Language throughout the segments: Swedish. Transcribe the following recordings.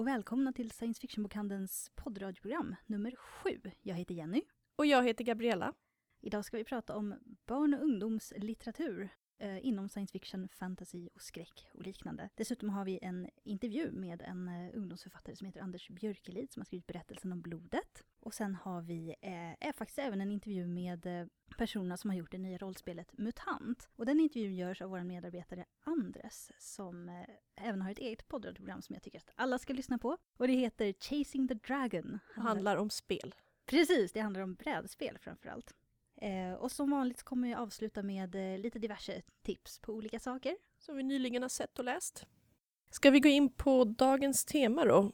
Och välkomna till Science Fiction-bokhandelns poddradioprogram nummer sju. Jag heter Jenny. Och jag heter Gabriella. Idag ska vi prata om barn och ungdomslitteratur eh, inom science fiction, fantasy och skräck och liknande. Dessutom har vi en intervju med en eh, ungdomsförfattare som heter Anders Björkelid som har skrivit berättelsen om blodet. Och sen har vi eh, faktiskt även en intervju med eh, personerna som har gjort det nya rollspelet MUTANT. Och den intervjun görs av vår medarbetare Andres som eh, även har ett eget poddradioprogram som jag tycker att alla ska lyssna på. Och det heter Chasing the Dragon. Det handlar om spel. Precis, det handlar om brädspel framförallt. Eh, och som vanligt kommer jag avsluta med eh, lite diverse tips på olika saker. Som vi nyligen har sett och läst. Ska vi gå in på dagens tema då?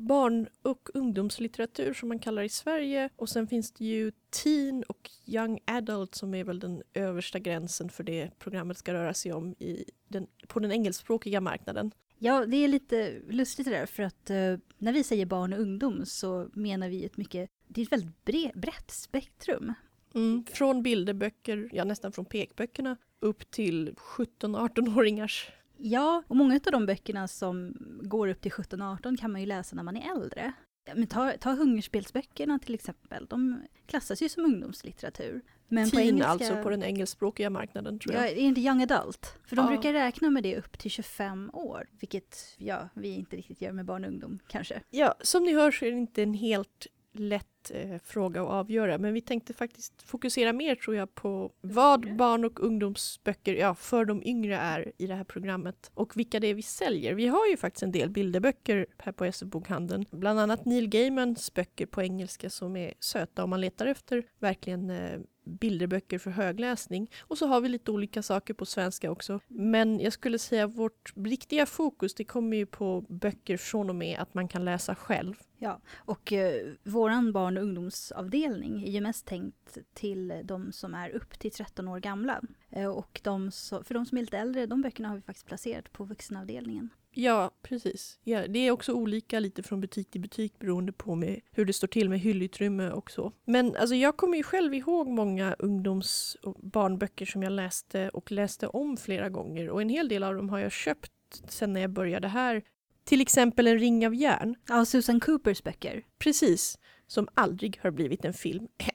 Barn och ungdomslitteratur som man kallar i Sverige. Och sen finns det ju teen och young adult som är väl den översta gränsen för det programmet ska röra sig om i den, på den engelskspråkiga marknaden. Ja, det är lite lustigt det där för att eh, när vi säger barn och ungdom så menar vi ett mycket, det är ett väldigt bre, brett spektrum. Mm, från bilderböcker, ja nästan från pekböckerna, upp till 17-18-åringars. Ja, och många av de böckerna som går upp till 17-18 kan man ju läsa när man är äldre. Men ta, ta hungerspelsböckerna till exempel, de klassas ju som ungdomslitteratur. Men Teen på engelska, alltså på den engelskspråkiga marknaden tror jag. Ja, är inte young adult? För de ja. brukar räkna med det upp till 25 år. Vilket ja, vi inte riktigt gör med barn och ungdom kanske. Ja, som ni hör så är det inte en helt lätt eh, fråga att avgöra. Men vi tänkte faktiskt fokusera mer tror jag på vad barn och ungdomsböcker ja, för de yngre är i det här programmet. Och vilka det är vi säljer. Vi har ju faktiskt en del bilderböcker här på SF-bokhandeln. Bland annat Neil Gaimans böcker på engelska som är söta om man letar efter verkligen eh, bilderböcker för högläsning. Och så har vi lite olika saker på svenska också. Men jag skulle säga att vårt riktiga fokus det kommer ju på böcker från och med att man kan läsa själv. Ja, och eh, vår barn och ungdomsavdelning är ju mest tänkt till de som är upp till 13 år gamla. Eh, och de så, för de som är lite äldre, de böckerna har vi faktiskt placerat på vuxenavdelningen. Ja, precis. Ja, det är också olika lite från butik till butik beroende på med hur det står till med hyllutrymme och så. Men alltså, jag kommer ju själv ihåg många ungdoms och barnböcker som jag läste och läste om flera gånger och en hel del av dem har jag köpt sen när jag började här. Till exempel En ring av järn. Ja, Susan Coopers böcker. Precis som aldrig har blivit en film.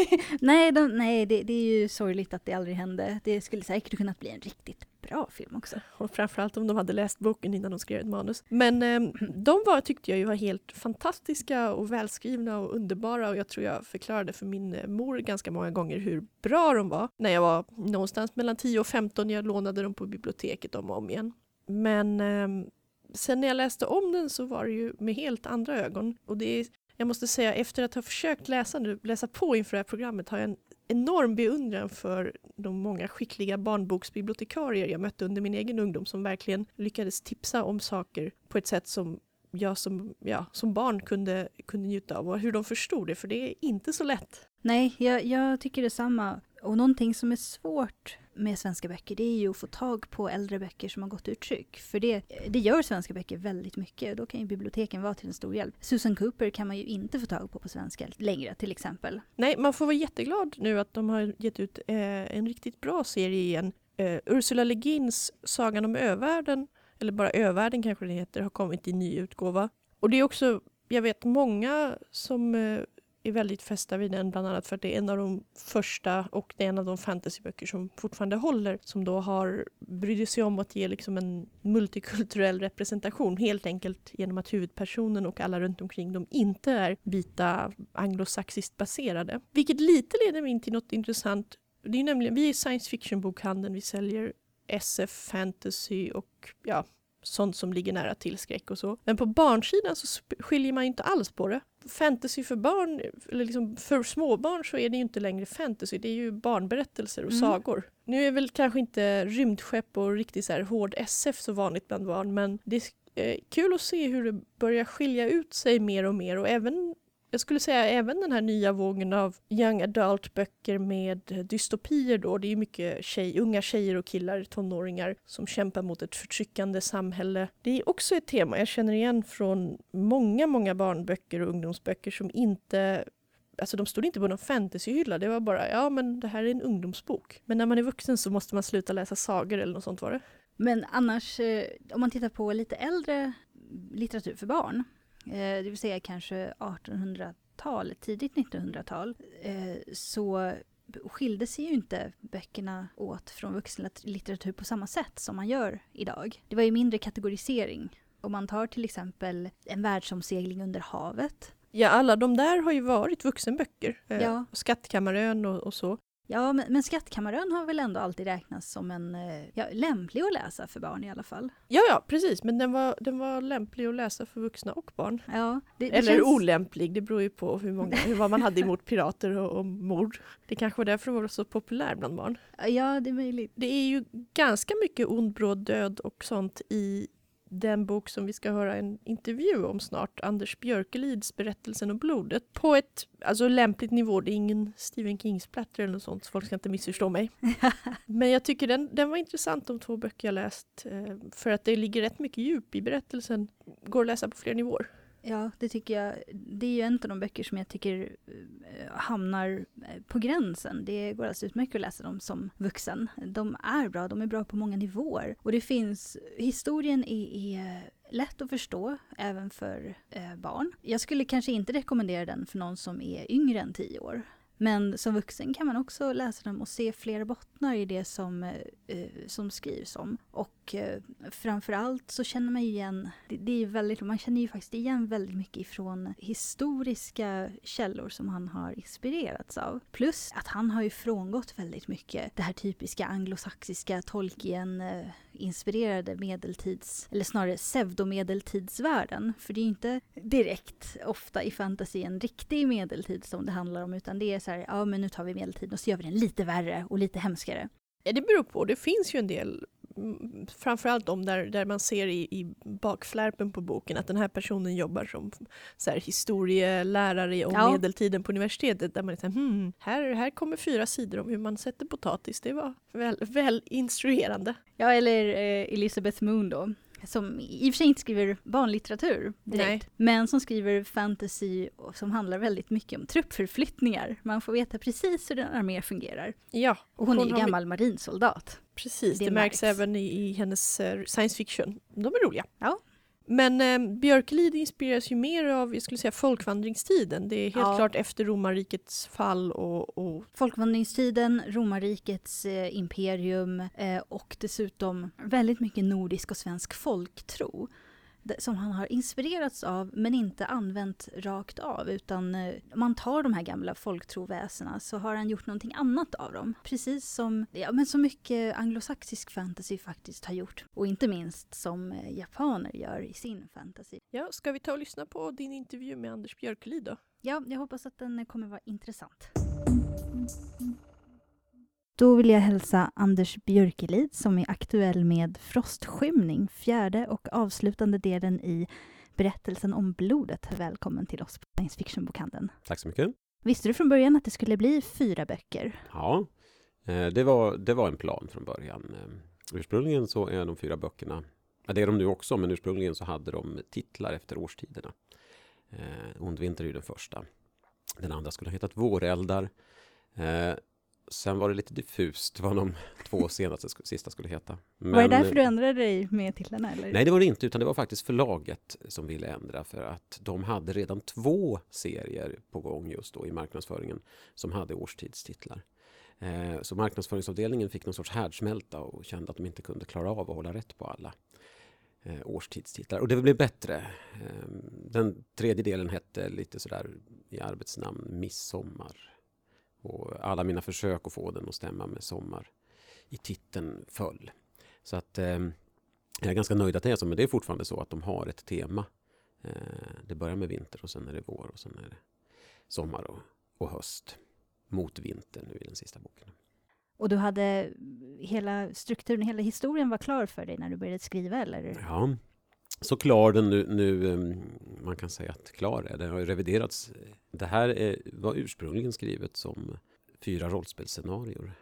nej, de, nej det, det, är ju sorgligt att det aldrig hände. Det skulle säkert kunnat bli en riktigt bra film också. Och framförallt om de hade läst boken innan de skrev ett manus. Men eh, de var, tyckte jag ju var helt fantastiska och välskrivna och underbara och jag tror jag förklarade för min eh, mor ganska många gånger hur bra de var när jag var någonstans mellan 10 och 15. Jag lånade dem på biblioteket om och om igen. Men eh, sen när jag läste om den så var det ju med helt andra ögon. Och det är jag måste säga, efter att ha försökt läsa, nu, läsa på inför det här programmet har jag en enorm beundran för de många skickliga barnboksbibliotekarier jag mötte under min egen ungdom som verkligen lyckades tipsa om saker på ett sätt som jag som, ja, som barn kunde, kunde njuta av och hur de förstod det, för det är inte så lätt. Nej, jag, jag tycker detsamma. Och någonting som är svårt med svenska böcker det är ju att få tag på äldre böcker som har gått ur tryck. För det, det gör svenska böcker väldigt mycket. och Då kan ju biblioteken vara till en stor hjälp. Susan Cooper kan man ju inte få tag på på svenska längre till exempel. Nej, man får vara jätteglad nu att de har gett ut eh, en riktigt bra serie igen. Eh, Ursula Le Guins Sagan om övärlden, eller bara Övärlden kanske det heter, har kommit i ny utgåva. Och det är också jag vet många som eh, är väldigt fästa vid den, bland annat för att det är en av de första och det är en av de fantasyböcker som fortfarande håller, som då har brytt sig om att ge liksom en multikulturell representation, helt enkelt genom att huvudpersonen och alla runt omkring dem inte är vita anglosaxiskt baserade. Vilket lite leder mig in till något intressant. Det är nämligen, vi är science fiction-bokhandeln, vi säljer SF, fantasy och ja, sånt som ligger nära till skräck och så. Men på barnsidan så skiljer man inte alls på det. Fantasy för barn, eller liksom för småbarn så är det ju inte längre fantasy, det är ju barnberättelser och mm. sagor. Nu är väl kanske inte rymdskepp och riktigt så här hård SF så vanligt bland barn, men det är kul att se hur det börjar skilja ut sig mer och mer och även jag skulle säga även den här nya vågen av young adult-böcker med dystopier då. Det är mycket tjej, unga tjejer och killar, tonåringar, som kämpar mot ett förtryckande samhälle. Det är också ett tema jag känner igen från många, många barnböcker och ungdomsböcker som inte Alltså de stod inte på någon fantasyhylla, det var bara ja men det här är en ungdomsbok. Men när man är vuxen så måste man sluta läsa sagor eller något sånt var det. Men annars, eh, om man tittar på lite äldre litteratur för barn, det vill säga kanske 1800-tal, tidigt 1900-tal, eh, så skilde sig ju inte böckerna åt från vuxenlitteratur på samma sätt som man gör idag. Det var ju mindre kategorisering. Om man tar till exempel en världsomsegling under havet. Ja, alla de där har ju varit vuxenböcker. Eh, Ja. Skattkammarön och, och så. Ja, men, men Skattkammarön har väl ändå alltid räknats som en eh, ja, lämplig att läsa för barn i alla fall. Ja, ja, precis. Men den var, den var lämplig att läsa för vuxna och barn. Ja, det, det Eller känns- olämplig, det beror ju på hur många, hur, vad man hade emot pirater och, och mord. Det kanske var därför den var så populär bland barn. Ja, det är möjligt. Det är ju ganska mycket ond, bråd död och sånt i den bok som vi ska höra en intervju om snart, Anders Björkelids Berättelsen om blodet, på ett alltså, lämpligt nivå. Det är ingen Stephen King-splatter eller något sånt, så folk ska inte missförstå mig. Men jag tycker den, den var intressant, de två böcker jag läst, eh, för att det ligger rätt mycket djup i berättelsen. Går att läsa på flera nivåer. Ja, det tycker jag. Det är ju en av de böcker som jag tycker eh, hamnar eh, på gränsen. Det går alltså utmärkt att läsa dem som vuxen. De är bra, de är bra på många nivåer. Och det finns, historien är, är lätt att förstå även för eh, barn. Jag skulle kanske inte rekommendera den för någon som är yngre än tio år. Men som vuxen kan man också läsa dem och se flera bottnar i det som, eh, eh som skrivs om. Och eh, framförallt så känner man ju igen, det, det är väldigt, man känner ju faktiskt igen väldigt mycket ifrån historiska källor som han har inspirerats av. Plus att han har ju frångått väldigt mycket det här typiska anglosaxiska Tolkien... Eh, inspirerade medeltids, eller snarare pseudomedeltidsvärlden. För det är ju inte direkt ofta i fantasy en riktig medeltid som det handlar om, utan det är så här, ja men nu tar vi medeltiden och så gör vi den lite värre och lite hemskare. Ja, det beror på. Det finns ju en del, framförallt de där, där man ser i, i bakflärpen på boken att den här personen jobbar som så här, historielärare om Ja. medeltiden på universitetet. Där man är så här, hmm, här, här kommer fyra sidor om hur man sätter potatis. Det var väl, väl instruerande. Ja, eller eh, Elizabeth Moon då. Som i och för sig inte skriver barnlitteratur direkt. Men som skriver fantasy och som handlar väldigt mycket om truppförflyttningar. Man får veta precis hur en armé fungerar. Ja, Och hon, är ju gammal marinsoldat. Precis, Det det, märks märks. även i, i hennes eh, science fiction. De är roliga. Ja. Men eh, Björkelid inspireras ju mer av, jag skulle säga, folkvandringstiden. Det är helt Ja. klart efter romarrikets fall och, och Folkvandringstiden, romarrikets eh, imperium eh, och dessutom väldigt mycket nordisk och svensk folktro. Som han har inspirerats av men inte använt rakt av utan eh, om man tar de här gamla folktroväsena så har han gjort någonting annat av dem. Precis som ja, men så mycket anglosaxisk fantasy faktiskt har gjort. Och inte minst som eh, japaner gör i sin fantasy. Ja, ska vi ta och lyssna på din intervju med Anders Björkelid då? Ja, jag hoppas att den kommer vara intressant. Då vill jag hälsa Anders Björkelid som är aktuell med Frostskymning, fjärde och avslutande delen i berättelsen om blodet. Välkommen till oss på Science Fiction-bokhandeln. Tack så mycket. Visste du från början att det skulle bli fyra böcker? Ja, eh, det var, det var en plan från början. Eh, Ursprungligen så är de fyra böckerna, det är de nu också, men ursprungligen så hade de titlar efter årstiderna. Eh, Ond vinter är ju den första. Den andra skulle ha hetat Våreldar. Sen var det lite diffust vad de två senaste sista skulle heta. Men, var det därför du ändrade dig med titlarna? Eller? Nej, det var det inte, utan det var faktiskt förlaget som ville ändra för att de hade redan två serier på gång just då i marknadsföringen som hade årstidstitlar. Eh, Så marknadsföringsavdelningen fick någon sorts härdsmälta och kände att de inte kunde klara av att hålla rätt på alla eh, årstidstitlar. Och det blev bättre. Eh, Den tredje delen hette lite sådär i arbetsnamn Midsommar. Och alla mina försök att få den att stämma med sommar i titeln föll. Så att eh, jag är ganska nöjd att det är så, men det är fortfarande så att de har ett tema. Eh, Det börjar med vinter och sen är det vår och sen är det sommar och, och höst. Mot vinter nu i den sista boken. Och du hade hela strukturen, hela historien var klar för dig när du började skriva eller? Ja, så klar den nu, nu eh, man kan säga att klar är. Den har ju reviderats. Det här är, var ursprungligen skrivet som fyra rollspelsscenarior.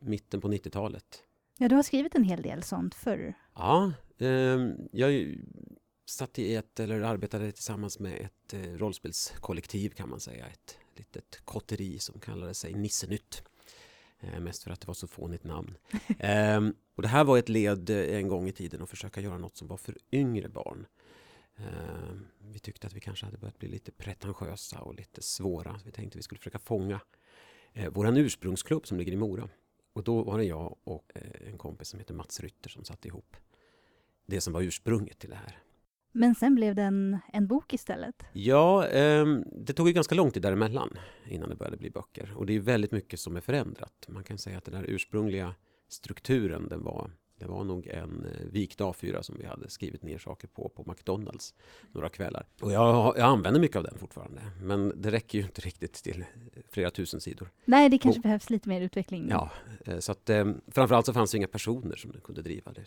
Mitten på 90-talet. Ja, du har skrivit en hel del sånt förr. Ja, eh, jag satt i ett, eller arbetade tillsammans med ett eh, rollspelskollektiv kan man säga. Ett litet kotteri som kallade sig Nissenytt. Eh, mest för att det var så fånigt namn. eh, och det här var ett led eh, en gång i tiden att försöka göra något som var för yngre barn. Eh, vi tyckte att vi kanske hade börjat bli lite pretentiösa och lite svåra. Så vi tänkte att vi skulle försöka fånga eh, vår ursprungsklubb som ligger i Mora. Och då var det jag och eh, en kompis som heter Mats Rytter som satte ihop det som var ursprunget till det här. Men sen blev det en, en bok istället. Ja, eh, det tog ju ganska lång tid däremellan innan det började bli böcker. Och det är väldigt mycket som är förändrat. Man kan säga att den här ursprungliga strukturen, den var, det var nog en eh, vikt A4 som vi hade skrivit ner saker på på McDonalds några kvällar. Och jag, jag använder mycket av den fortfarande. Men det räcker ju inte riktigt till flera tusen sidor. Nej, det kanske Och- behövs lite mer utveckling. Ja, eh, så att eh, framförallt så fanns det inga personer som kunde driva det.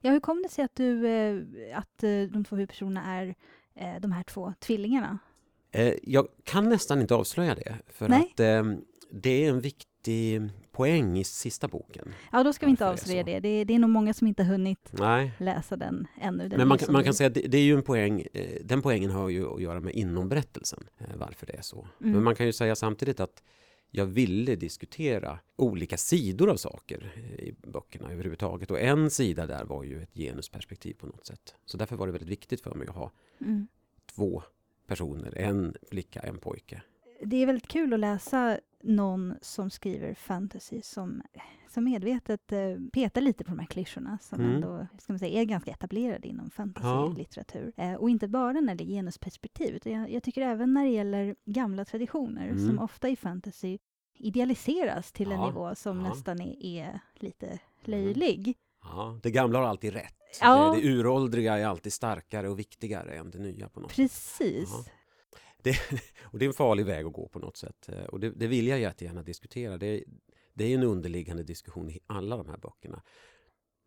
Ja, hur kom det sig att, du, eh, att eh, de två huvudpersonerna är eh, de här två tvillingarna? Jag kan nästan inte avslöja det, för Nej. att eh, det är en viktig poäng i sista boken. Ja, då ska vi inte avslöja det. Det är, det är nog många som inte har hunnit Nej, läsa den ännu. Den men man kan, man kan säga att det, det är ju en poäng, den poängen har ju att göra med inom berättelsen, varför det är så. Mm. Men man kan ju säga samtidigt att jag ville diskutera olika sidor av saker i böckerna överhuvudtaget. Och en sida där var ju ett genusperspektiv på något sätt. Så därför var det väldigt viktigt för mig att ha Mm. två personer, en flicka, en pojke. Det är väldigt kul att läsa någon som skriver fantasy som, som medvetet eh, petar lite på de här klyschorna som Mm. ändå ska man säga, är ganska etablerade inom Ja. fantasylitteratur. Eh, och inte bara när det gäller genusperspektiv, utan jag, jag tycker även när det gäller gamla traditioner Mm. som ofta i fantasy idealiseras till en Ja, nivå som ja. Mm. nästan är, är lite löjlig. Ja, det gamla har alltid rätt. Ja. Det, det uråldriga är alltid starkare och viktigare än det nya på något sätt. Precis. Ja. Det, och det är en farlig väg att gå på något sätt. Eh, och det, det vill jag jättegärna diskutera. Det, det är en underliggande diskussion i alla de här böckerna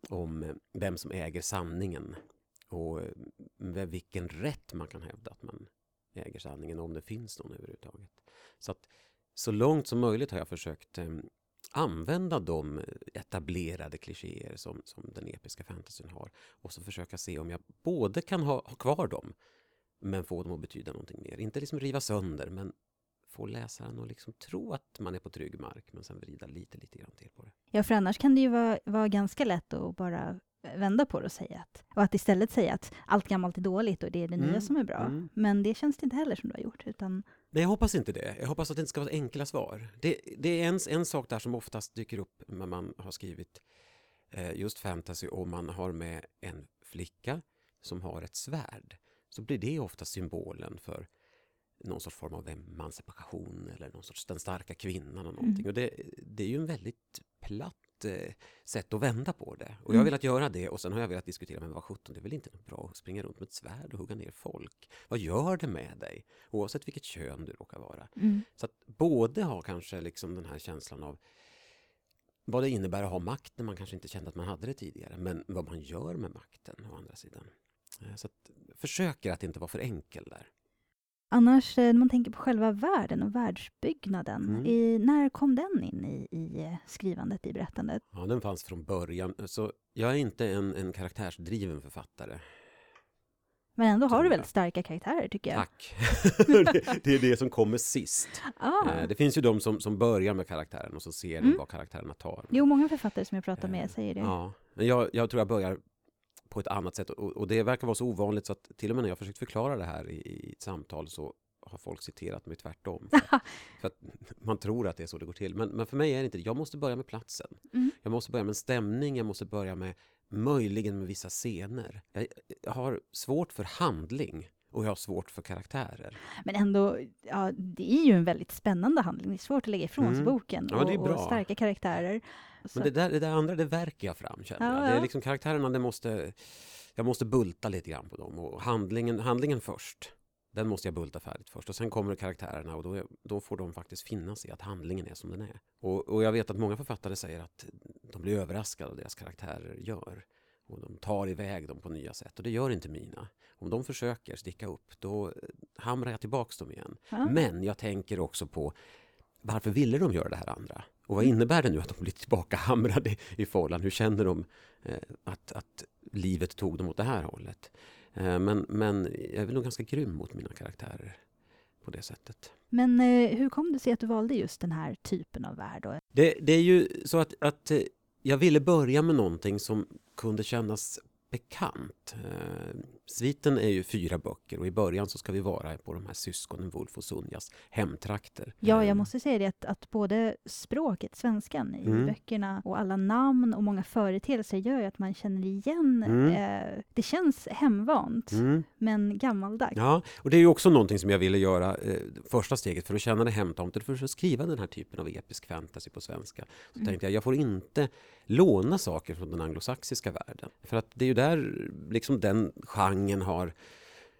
om eh, vem som äger sanningen och eh, med vilken rätt man kan hävda att man äger sanningen, om det finns någon överhuvudtaget. Så att så långt som möjligt har jag försökt eh, använda de etablerade klichéer som, som den episka fantasyn har och så försöka se om jag både kan ha, ha kvar dem men få dem att betyda någonting mer. Inte liksom riva sönder, men få läsaren att liksom tro att man är på trygg mark, men sen vrida lite, lite grann till på det. Ja, för annars kan det ju vara, vara ganska lätt att bara vända på det och säga att, och att istället säga att allt gammalt är dåligt och det är det nya Mm, som är bra. mm. Men det känns det inte heller som du har gjort, utan Nej, jag hoppas inte det. Jag hoppas att det inte ska vara enkla svar. Det, det är en, en sak där som oftast dyker upp när man har skrivit eh, just fantasy och man har med en flicka som har ett svärd. Så blir det ofta symbolen för någon sorts form av emancipation eller någon sorts den starka kvinnan. Och någonting. Mm. Och det, det är ju en väldigt platt eh, sätt att vända på det. Och jag Mm. har velat göra det och sen har jag velat diskutera, men vad sjutton, det är väl inte bra att springa runt med ett svärd och hugga ner folk? Vad gör det med dig? Oavsett vilket kön du råkar vara. mm. Så att både ha kanske liksom den här känslan av vad det innebär att ha makt när man kanske inte kände att man hade det tidigare, men vad man gör med makten å andra sidan. Eh, Så att försöker att inte vara för enkel där. Annars, eh, när man tänker på själva världen och världsbyggnaden, Mm. i, när kom den in i, i eh, skrivandet, i berättandet? Ja, den fanns från början. Så jag är inte en, en karaktärsdriven författare. Men ändå har du väldigt starka karaktärer, tycker jag. Tack! det, är det som kommer sist. Ah. Det finns ju de som, som börjar med karaktären och så ser Mm. vad karaktärerna tar. Jo, många författare som jag pratar med säger det. Ja, men jag, jag tror jag börjar på ett annat sätt och, och det verkar vara så ovanligt så att till och med när jag försökt förklara det här i, i ett samtal så har folk citerat mig tvärtom. För, för att man tror att det är så det går till. Men, men för mig är det inte det. Jag måste börja med platsen. Mm. Jag måste börja med en stämning, jag måste börja med möjligen med vissa scener. Jag, jag har svårt för handling och jag har svårt för karaktärer. Men ändå, ja, det är ju en väldigt spännande handling. Det är svårt att lägga ifrån sig Mm. boken Ja, det är och, och bra. starka karaktärer. Så, Men det där, det där andra, det verkar jag fram känner jag. Ja, Det är liksom karaktärerna, det måste, jag måste bulta lite grann på dem. Och handlingen, handlingen först. Den måste jag bulta färdigt först. Och sen kommer karaktärerna och då, då får de faktiskt finna sig att handlingen är som den är. Och, och jag vet att många författare säger att de blir överraskade av deras karaktärer gör. Och de tar iväg dem på nya sätt. Och det gör inte mina. Om de försöker sticka upp, då eh, hamrar jag tillbaks dem igen. ja. Men jag tänker också på varför ville de göra det här andra? Och vad innebär det nu att de blir tillbaka hamrade i fållan? Hur känner de eh, att, att livet tog dem åt det här hållet? Eh, men, men jag är nog ganska grym mot mina karaktärer på det sättet. Men eh, hur kom det sig att du valde just den här typen av värld? Det, det är ju så att, att jag ville börja med någonting som kunde kännas bekant. Eh, sviten är ju fyra böcker och i början så ska vi vara på de här syskonen Wolf och Sunjas hemtrakter. Ja, jag Eh, måste säga det att, att både språket, svenskan, i Mm. böckerna och alla namn och många företeelser gör ju att man känner igen. Mm. Eh, det känns hemvant, Mm. men gammaldags. Ja, och det är ju också någonting som jag ville göra eh, första steget för att känna det hemtamt för att skriva den här typen av episk fantasy på svenska. Så Mm. tänkte jag, jag får inte låna saker från den anglosaxiska världen. För att det är ju där liksom den genren har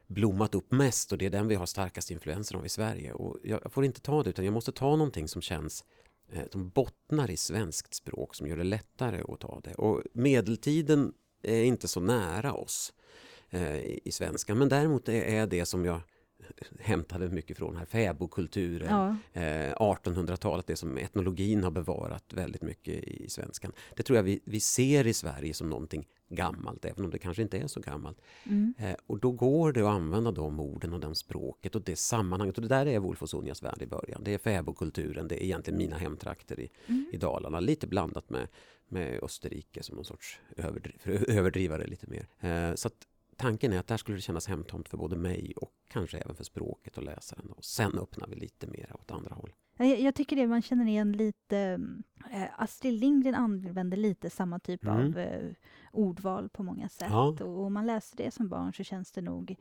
blommat upp mest och det är den vi har starkast influenser av i Sverige. Och jag får inte ta det utan jag måste ta någonting som känns eh, som bottnar i svenskt språk som gör det lättare att ta det. Och medeltiden är inte så nära oss eh, i svenska svenskan men däremot är det som jag hämtade mycket från här, fäbodkulturen, Ja, eh, 1800-talet, det som etnologin har bevarat väldigt mycket i svenskan. Det tror jag vi, vi ser i Sverige som någonting gammalt, även om det kanske inte är så gammalt. mm. Eh, och då går det att använda de orden och det språket och det sammanhanget. Och det där är Wolf och Sonjas värld i början. Det är fäbodkulturen, det är egentligen mina hemtrakter i, Mm. i Dalarna. Lite blandat med, med Österrike som någon sorts överdri- för att överdriva det lite mer. Eh, så att tanken är att där skulle det kännas hemtomt för både mig och kanske även för språket och läsaren. Och sen öppnar vi lite mer åt andra håll. Ja, Jag, jag tycker det man känner igen lite... Eh, Astrid Lindgren använder lite samma typ Mm. av eh, ordval på många sätt. Ja. Och om man läser det som barn så känns det nog,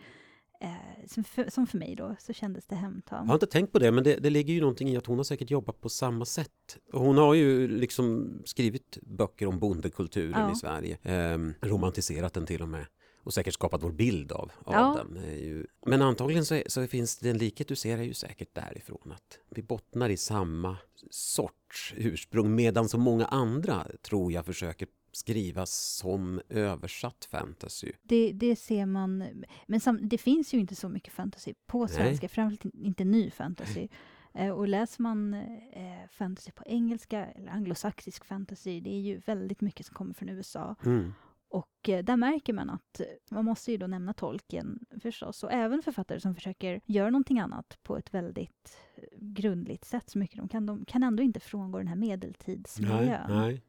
eh, som, för, som för mig då, så kändes det hemtamt. Jag har inte tänkt på det, men det, det ligger ju någonting i att hon har säkert jobbat på samma sätt. Hon har ju liksom skrivit böcker om bondekulturen Ja. i Sverige. Ehm, romantiserat den till och med. Och säkert skapat vår bild av, av Ja. den. Men antagligen så, är, så finns det en likhet du ser är ju säkert därifrån. Att vi bottnar i samma sorts ursprung. Medan så många andra tror jag försöker skriva som översatt fantasy. Det, det ser man, men sam, det finns ju inte så mycket fantasy på Nej. svenska, framförallt inte ny fantasy. Eh, och läser man eh, fantasy på engelska, eller anglosaxisk fantasy, det är ju väldigt mycket som kommer från USA. Mm. Och eh, där märker man att eh, man måste ju då nämna tolken förstås, och även författare som försöker göra någonting annat på ett väldigt eh, grundligt sätt så mycket de kan. De kan ändå inte frångå den här Nej, medeltidsmiljön nej.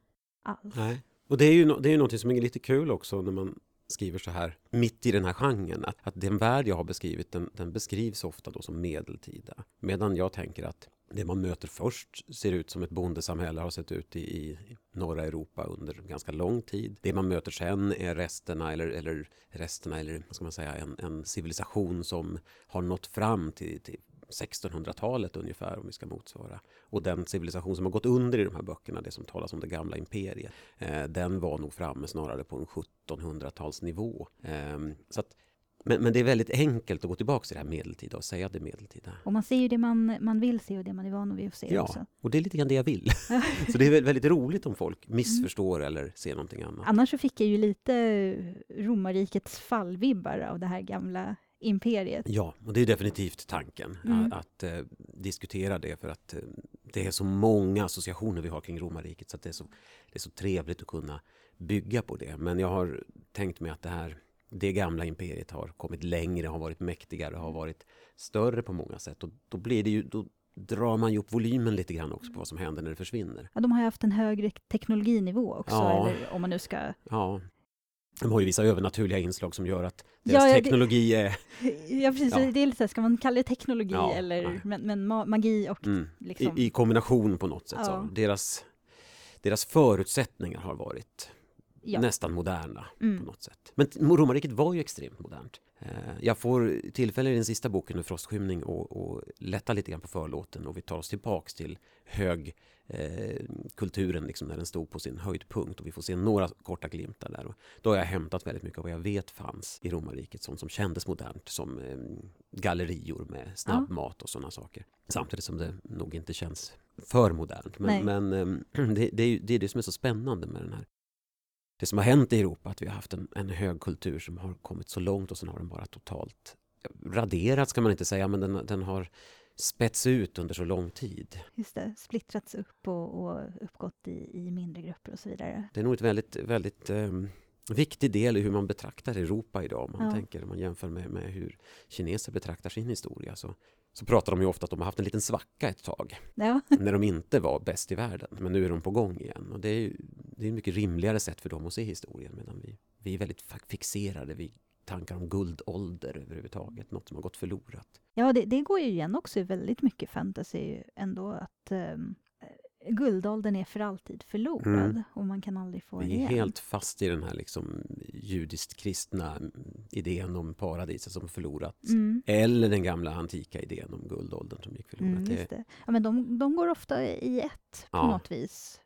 alls. Nej. Och det är ju no- det är något som är lite kul också när man skriver så här mitt i den här genren. Att, att den värld jag har beskrivit den, den beskrivs ofta då som medeltida. Medan jag tänker att det man möter först ser ut som ett bondesamhälle har sett ut i, i norra Europa under ganska lång tid. Det man möter sen är resterna eller, eller resterna eller vad ska man säga en, en civilisation som har nått fram till, till 1600-talet ungefär om vi ska motsvara. Och den civilisation som har gått under i de här böckerna, det som talas om det gamla imperiet, eh, den var nog framme snarare på en 1700-talsnivå. Eh, så att, men, men det är väldigt enkelt att gå tillbaka till det här medeltida och säga det medeltida. Och man ser ju det man, man vill se och det man är van vid att se Ja, också. och det är lite grann det jag vill. så det är väl väldigt roligt om folk missförstår eller ser någonting annat. Annars så fick jag ju lite romarrikets fallvibbar av det här gamla imperiet. Ja, och det är definitivt tanken Mm. att, att eh, diskutera det för att eh, det är så många associationer vi har kring romarriket så att det är så, det är så trevligt att kunna bygga på det. Men jag har tänkt mig att det här det gamla imperiet har kommit längre, har varit mäktigare, har varit större på många sätt och då blir det ju, då drar man ju upp volymen lite grann också på vad som händer när det försvinner. Ja, de har ju haft en högre teknologinivå också, Ja. eller om man nu ska... Ja, de har ju vissa övernaturliga inslag som gör att deras ja, det- teknologi är... Ja, precis. Ja. Det är lite så här, ska man kalla det teknologi Ja, eller men, men ma- magi och Mm, liksom... i, i kombination på något sätt. Så deras, deras förutsättningar har varit ja. nästan moderna Mm. på något sätt. Men romarriket var ju extremt modernt. Eh, Jag får tillfälle i den sista boken, Frostskymning, och, och lätta lite grann på förlåten och vi tar oss tillbaks till hög eh, kulturen liksom när den stod på sin höjdpunkt och vi får se några korta glimtar där. Och då har jag hämtat väldigt mycket av vad jag vet fanns i romarriket, sånt som kändes modernt som eh, gallerior med snabbmat och sådana saker. Samtidigt som det nog inte känns för modernt. Men, men eh, det, det, är det är det som är så spännande med den här det som har hänt i Europa, att vi har haft en, en hög kultur som har kommit så långt och sen har den bara totalt raderats kan man inte säga, men den, den har spets ut under så lång tid. Just det, splittrats upp och, och uppgått i, i mindre grupper och så vidare. Det är nog ett väldigt, väldigt ehm, viktig del i hur man betraktar Europa idag. Om man Ja. tänker, om man jämför med, med hur kineser betraktar sin historia så, så pratar de ju ofta att de har haft en liten svacka ett tag Ja, när de inte var bäst i världen. Men nu är de på gång igen och det är ju det är ett mycket rimligare sätt för dem att se historien medan vi, vi är väldigt fixerade vid tankar om guldålder överhuvudtaget, något som har gått förlorat. Ja, det, det går ju igen också i väldigt mycket fantasy ändå att um, guldåldern är för alltid förlorad Mm. och man kan aldrig få den Vi är igen. helt fast i den här liksom judiskt kristna idén om paradiset som förlorat. Mm. Eller den gamla antika idén om guldåldern som gick förlorad. Mm, Det-. Ja, men de, de går ofta i ett på Ja. något vis.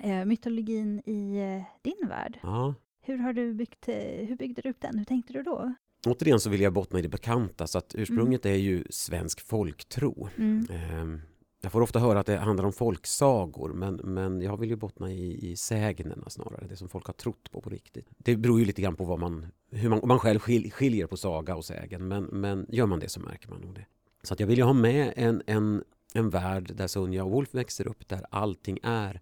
Eh, mytologin i eh, din värld, ja. hur har du byggt, eh, hur byggde du upp den? Hur tänkte du då? Återigen så vill jag bottna i det bekanta, så att ursprunget är ju svensk folktro. Mm. Ehm, jag får ofta höra att det handlar om folksagor, men, men jag vill ju bottna i, i sägnerna snarare, det som folk har trott på på riktigt. Det beror ju lite grann på vad man, hur man, man själv skiljer på saga och sägen, men, men gör man det så märker man nog det. Så att jag vill ju ha med en, en, en värld där Sonja och Wolf växer upp, där allting är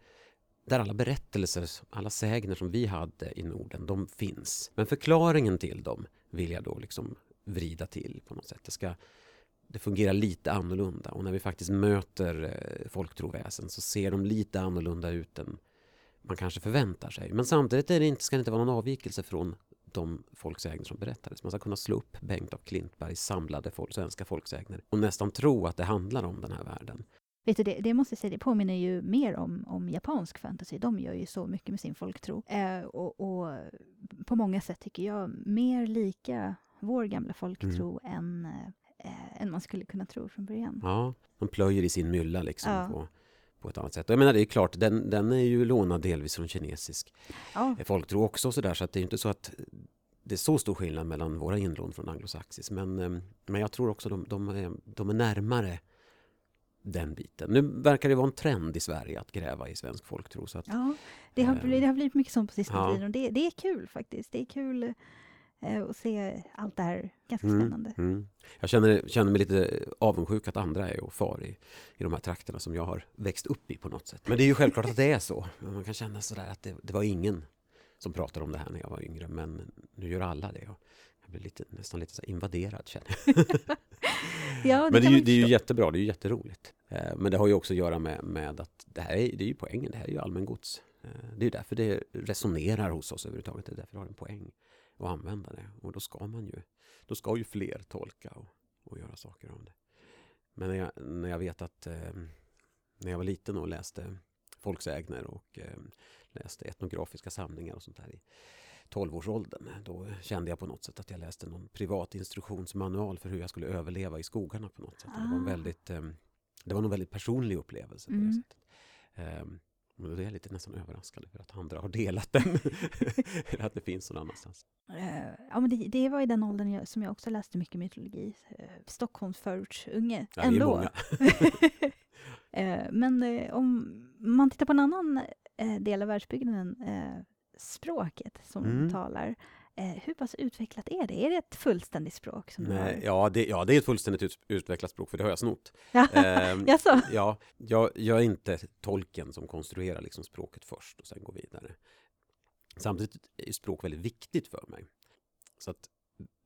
där alla berättelser, alla sägner som vi hade i Norden, de finns. Men förklaringen till dem vill jag då liksom vrida till på något sätt. Jag ska, det fungerar lite annorlunda och när vi faktiskt möter eh, folktroväsen så ser de lite annorlunda ut än man kanske förväntar sig. Men samtidigt är det inte, ska det inte vara någon avvikelse från de folksägner som berättades. Man ska kunna slå upp Bengt av Klintbergs samlade folk, svenska folksägner och nästan tro att det handlar om den här världen. Vet du, det, det måste jag säga, det påminner ju mer om, om japansk fantasy. De gör ju så mycket med sin folktro. Eh, och, och på många sätt tycker jag mer lika vår gamla folktro än, eh, än man skulle kunna tro från början. Ja, de plöjer i sin mylla liksom Ja. på, på ett annat sätt. Och jag menar, det är klart, den, den är ju lånad delvis från kinesisk Ja, folktro också så där, så att det är inte så att det är så stor skillnad mellan våra inlån från anglosaxisk. Men, eh, men jag tror också de, de, är, de är närmare den biten. Nu verkar det vara en trend i Sverige att gräva i svensk folktro. Så att, ja det, har, Eh, blivit- det har blivit mycket sånt på sistone ja. tiden och det, det är kul faktiskt. Det är kul eh, att se allt det här. Ganska Mm, spännande. Mm. Jag känner, känner mig lite avundsjuk att andra är och far i, i de här trakterna som jag har växt upp i på något sätt. Men det är ju självklart att det är så. Man kan känna sådär att det, det var ingen som pratade om det här när jag var yngre, men nu gör alla det. Och jag blir lite, nästan lite så invaderad känner jag. Ja, men det är, ju, det är ju jättebra, det är ju jätteroligt. Eh, Men det har ju också att göra med, med att det här är, det är ju poängen, det här är ju allmängods. Eh, Det är därför det resonerar hos oss överhuvudtaget, det är därför det har en poäng att använda det. Och då ska man ju, då ska ju fler tolka och, och göra saker om det. Men när jag, när jag vet att eh, när jag var liten och läste folksägner och eh, läste etnografiska samlingar och sånt där i 12-årsåldern, då kände jag på något sätt att jag läste någon privat instruktionsmanual för hur jag skulle överleva i skogarna på något sätt. Det var en Ah. väldigt, eh, det var en väldigt personlig upplevelse på det Mm. sättet. Ehm, och då är jag lite nästan överraskad över att andra har delat den. Eller att det finns någon annanstans. Eh, ja, men det, det var i den åldern jag, som jag också läste mycket mytologi. Uh, Stockholms förortsunge. Ja, Ändå. Eh, men eh, om man tittar på en annan eh, del av världsbyggnaden, eh, språket som Mm. talar. Eh, hur pass utvecklat är det? Är det ett fullständigt språk? Som du Nej, ja, det, ja, det är ett fullständigt ut, utvecklat språk, för det har jag snott. Ja. Ehm, Jaså? ja, jag, jag är inte tolken som konstruerar liksom språket först och sen går vidare. Samtidigt är språk väldigt viktigt för mig. Så att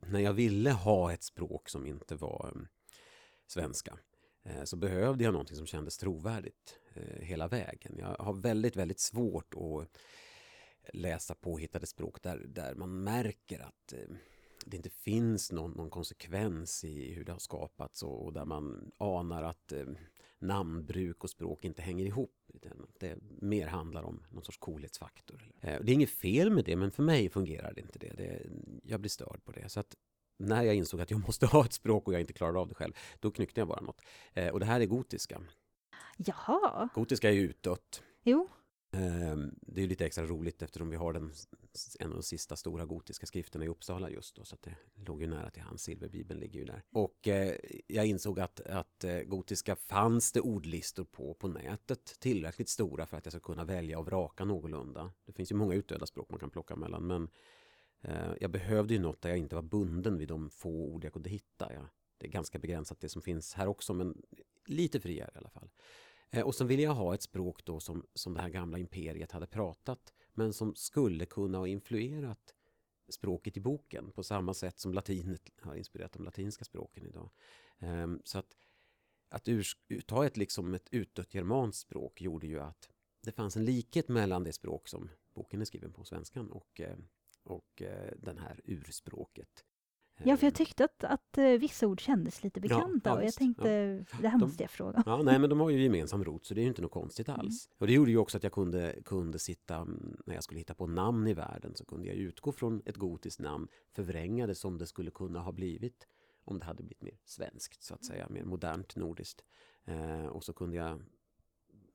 när jag ville ha ett språk som inte var um, svenska eh, så behövde jag någonting som kändes trovärdigt eh, hela vägen. Jag har väldigt, väldigt svårt att läsa påhittade språk där, där man märker att eh, det inte finns någon, någon konsekvens i hur det har skapats och, och där man anar att eh, namnbruk och språk inte hänger ihop. Det mer handlar om någon sorts coolhetsfaktor. Eh, det är inget fel med det, men för mig fungerar det inte det. det. Jag blir störd på det. Så att när jag insåg att jag måste ha ett språk och jag inte klarade av det själv, då knyckte jag bara något. Eh, och det här är gotiska. Jaha, Gotiska är ju utdött. jo. Ehm, det är ju lite extra roligt eftersom vi har den, en av de sista stora gotiska skrifterna i Uppsala just då, så att det låg ju nära till hans. Silverbibeln ligger ju där. Och eh, jag insåg att, att eh, gotiska fanns det ordlistor på på nätet tillräckligt stora för att jag ska kunna välja och vraka någorlunda. Det finns ju många utdöda språk man kan plocka mellan, men eh, jag behövde ju något där jag inte var bunden vid de få ord jag kunde hitta. Jag, det är ganska begränsat det som finns här också, men lite friare i alla fall. Eh, och sen ville jag ha ett språk då som, som det här gamla imperiet hade pratat men som skulle kunna ha influerat språket i boken på samma sätt som latinet har inspirerat de latinska språken idag. Ehm, så att, att ta ett, liksom ett utdött germanskt språk gjorde ju att det fanns en likhet mellan det språk som boken är skriven på, svenskan, och, eh, och eh, den här urspråket. Ja, för jag Eh, tyckte att, att eh, vissa ord kändes lite bekanta ja, och jag tänkte, det här De- måste jag fråga. Ja, nej, men de har ju gemensam rot så det är inte något konstigt Mm. alls. Och det gjorde ju också att jag kunde, kunde sitta, mm, när jag skulle hitta på namn i världen så kunde jag utgå från ett gotiskt namn, förvränga det som det skulle kunna ha blivit om det hade blivit mer svenskt så att säga, mer modernt nordiskt. Eh, och så kunde jag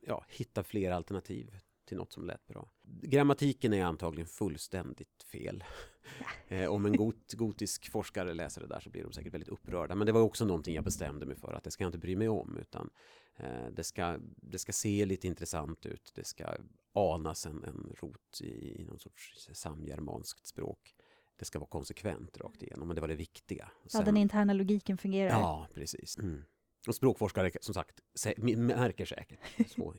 ja, hitta fler alternativ till något som lät bra. Grammatiken är antagligen fullständigt fel. Eh, om en got, gotisk forskare läser det där så blir de säkert väldigt upprörda. Men det var också någonting jag bestämde mig för att det ska jag inte bry mig om. Utan eh, det, ska, det ska se lite intressant ut. Det ska anas en, en rot i, i någon sorts samgermanskt språk. Det ska vara konsekvent rakt igenom. Men det var det viktiga. Ja, Sen- den interna logiken fungerar. Ja, precis. Mm. Och språkforskare som sagt märker säkert. Så,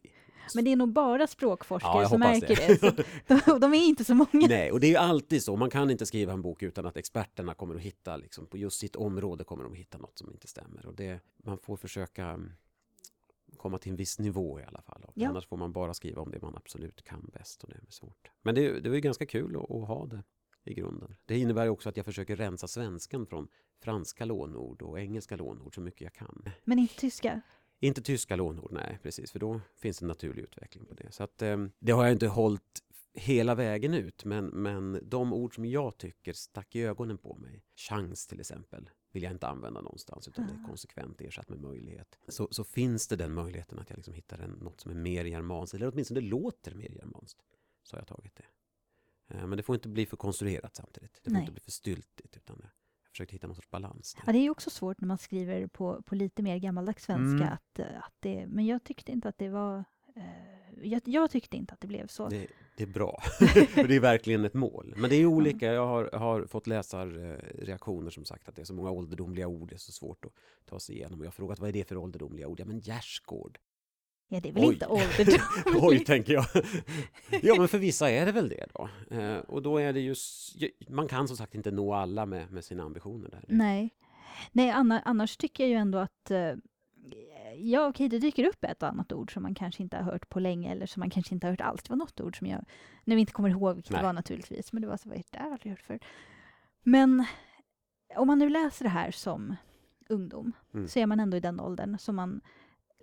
Men det är nog bara Ja, språkforskare jag som märker det. det. De, de är inte så många. Nej, och det är ju alltid så. Man kan inte skriva en bok utan att experterna kommer att hitta, liksom, på just sitt område kommer de att hitta något som inte stämmer. Och det, man får försöka mm, komma till en viss nivå i alla fall. Ja. Annars får man bara skriva om det man absolut kan bäst och det är svårt. Men det, det var ju ganska kul att, att ha det i grunden. Det innebär också att jag försöker rensa svenskan från franska lånord och engelska lånord så mycket jag kan. Men inte tyska. Inte tyska lånord, nej precis, för då finns en naturlig utveckling på det. Så att, eh, det har jag inte hållit hela vägen ut, men, men de ord som jag tycker stack i ögonen på mig, chans till exempel, vill jag inte använda någonstans, utan det är Ah. konsekvent ersatt med möjlighet. Så, så finns det den möjligheten att jag liksom hittar en, något som är mer germanskt, eller åtminstone det låter mer germanskt, så har jag tagit det. Eh, men det får inte bli för konstruerat samtidigt, det får Nej. inte bli för styltigt, utan jag försökte hitta någon sorts balans. Ja, det är ju också svårt när man skriver på, på lite mer gammaldags svenska. Mm. Att, eh, att det, men jag tyckte inte att det var... Eh, jag, jag tyckte inte att det blev så. Det, det är bra. För det är verkligen ett mål. Men det är olika. Jag har, har fått läsarreaktioner som sagt att det är så många ålderdomliga ord. Det är så svårt att ta sig igenom. Och jag har frågat vad är det för ålderdomliga ord? Ja men gärdsgård. Ja, det är väl Oj. inte ålderdomligt. Oj, tänker jag. ja men för vissa är det väl det då. Eh, och då är det ju... s- Man kan som sagt inte nå alla med, med sina ambitioner där. Nej. Nej, anna, annars tycker jag ju ändå att eh, ja, okej, det dyker upp ett och annat ord som man kanske inte har hört på länge eller som man kanske inte har hört alls. Det var något ord som jag nu inte kommer ihåg vilket Nej. det var naturligtvis, men det var så, vad är det där aldrig hört för. Men om man nu läser det här som ungdom Mm. så är man ändå i den åldern som man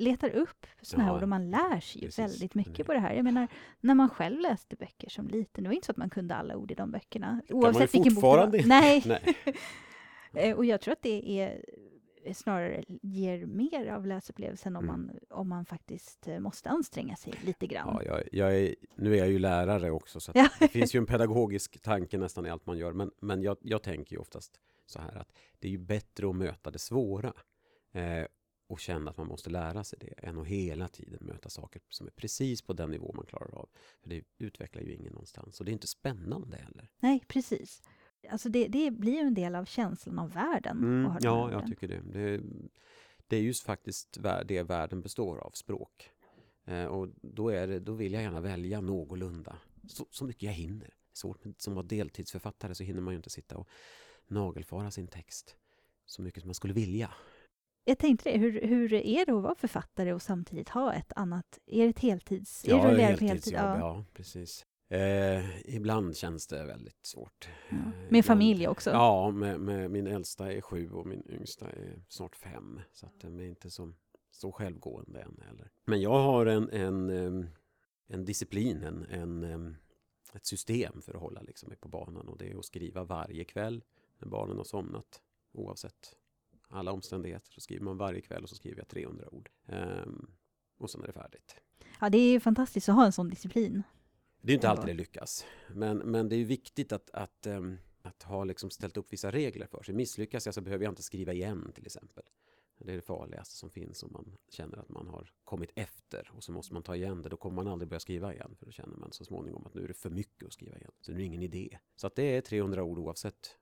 letar upp sådana här Ja, ord och man lär sig ju precis. väldigt mycket Mm. på det här. Jag menar, när man själv läste böcker som liten, det var inte så att man kunde alla ord i de böckerna. man ju vilken bok det fortfarande inte. Nej, Nej. Eh, Och jag tror att det är eh, snarare ger mer av läsupplevelsen om, Mm. man, om man faktiskt eh, måste anstränga sig lite grann. Ja, jag, jag är, nu är jag ju lärare också, så Ja. det finns ju en pedagogisk tanke nästan i allt man gör. Men, men jag, jag tänker ju oftast så här att det är ju bättre att möta det svåra eh, och känna att man måste lära sig det än att hela tiden möta saker som är precis på den nivå man klarar av. För det utvecklar ju ingen någonstans och det är inte spännande heller. Nej, precis. Alltså det, det blir ju en del av känslan av världen. Mm, ja, jag orden. tycker det. det. Det är just faktiskt det världen består av, språk. Eh, och då, är det, då vill jag gärna välja någorlunda, så, så mycket jag hinner. Svårt, men som var deltidsförfattare så hinner man ju inte sitta och nagelfara sin text så mycket som man skulle vilja. Jag tänkte det, hur, hur är det att vara författare och samtidigt ha ett annat... Är det ett heltids... är Ja, det rullerar på heltidsjobb, heltid? ja. precis. Eh, ibland känns det väldigt svårt. Ja. Eh, Med ibland- familj också? Ja, med, med, min äldsta är sju och min yngsta är snart fem. Så att de är inte så, så självgående än heller. Men jag har en, en, em, en disciplin, en, en, em, ett system för att hålla liksom mig på banan. Och det är att skriva varje kväll när barnen har somnat. Oavsett alla omständigheter så skriver man varje kväll och så skriver jag 300 ord. Ehm, och sen är det färdigt. Ja, det är fantastiskt att ha en sån disciplin. Det är inte alltid det lyckas. Men, men det är viktigt att, att, ehm, att ha liksom ställt upp vissa regler för sig. Misslyckas jag så behöver jag inte skriva igen till exempel. Det är det farligaste som finns om man känner att man har kommit efter och så måste man ta igen det. Då kommer man aldrig börja skriva igen för då känner man så småningom att nu är det för mycket att skriva igen. Så nu är det ingen idé. Så att det är 300 ord oavsett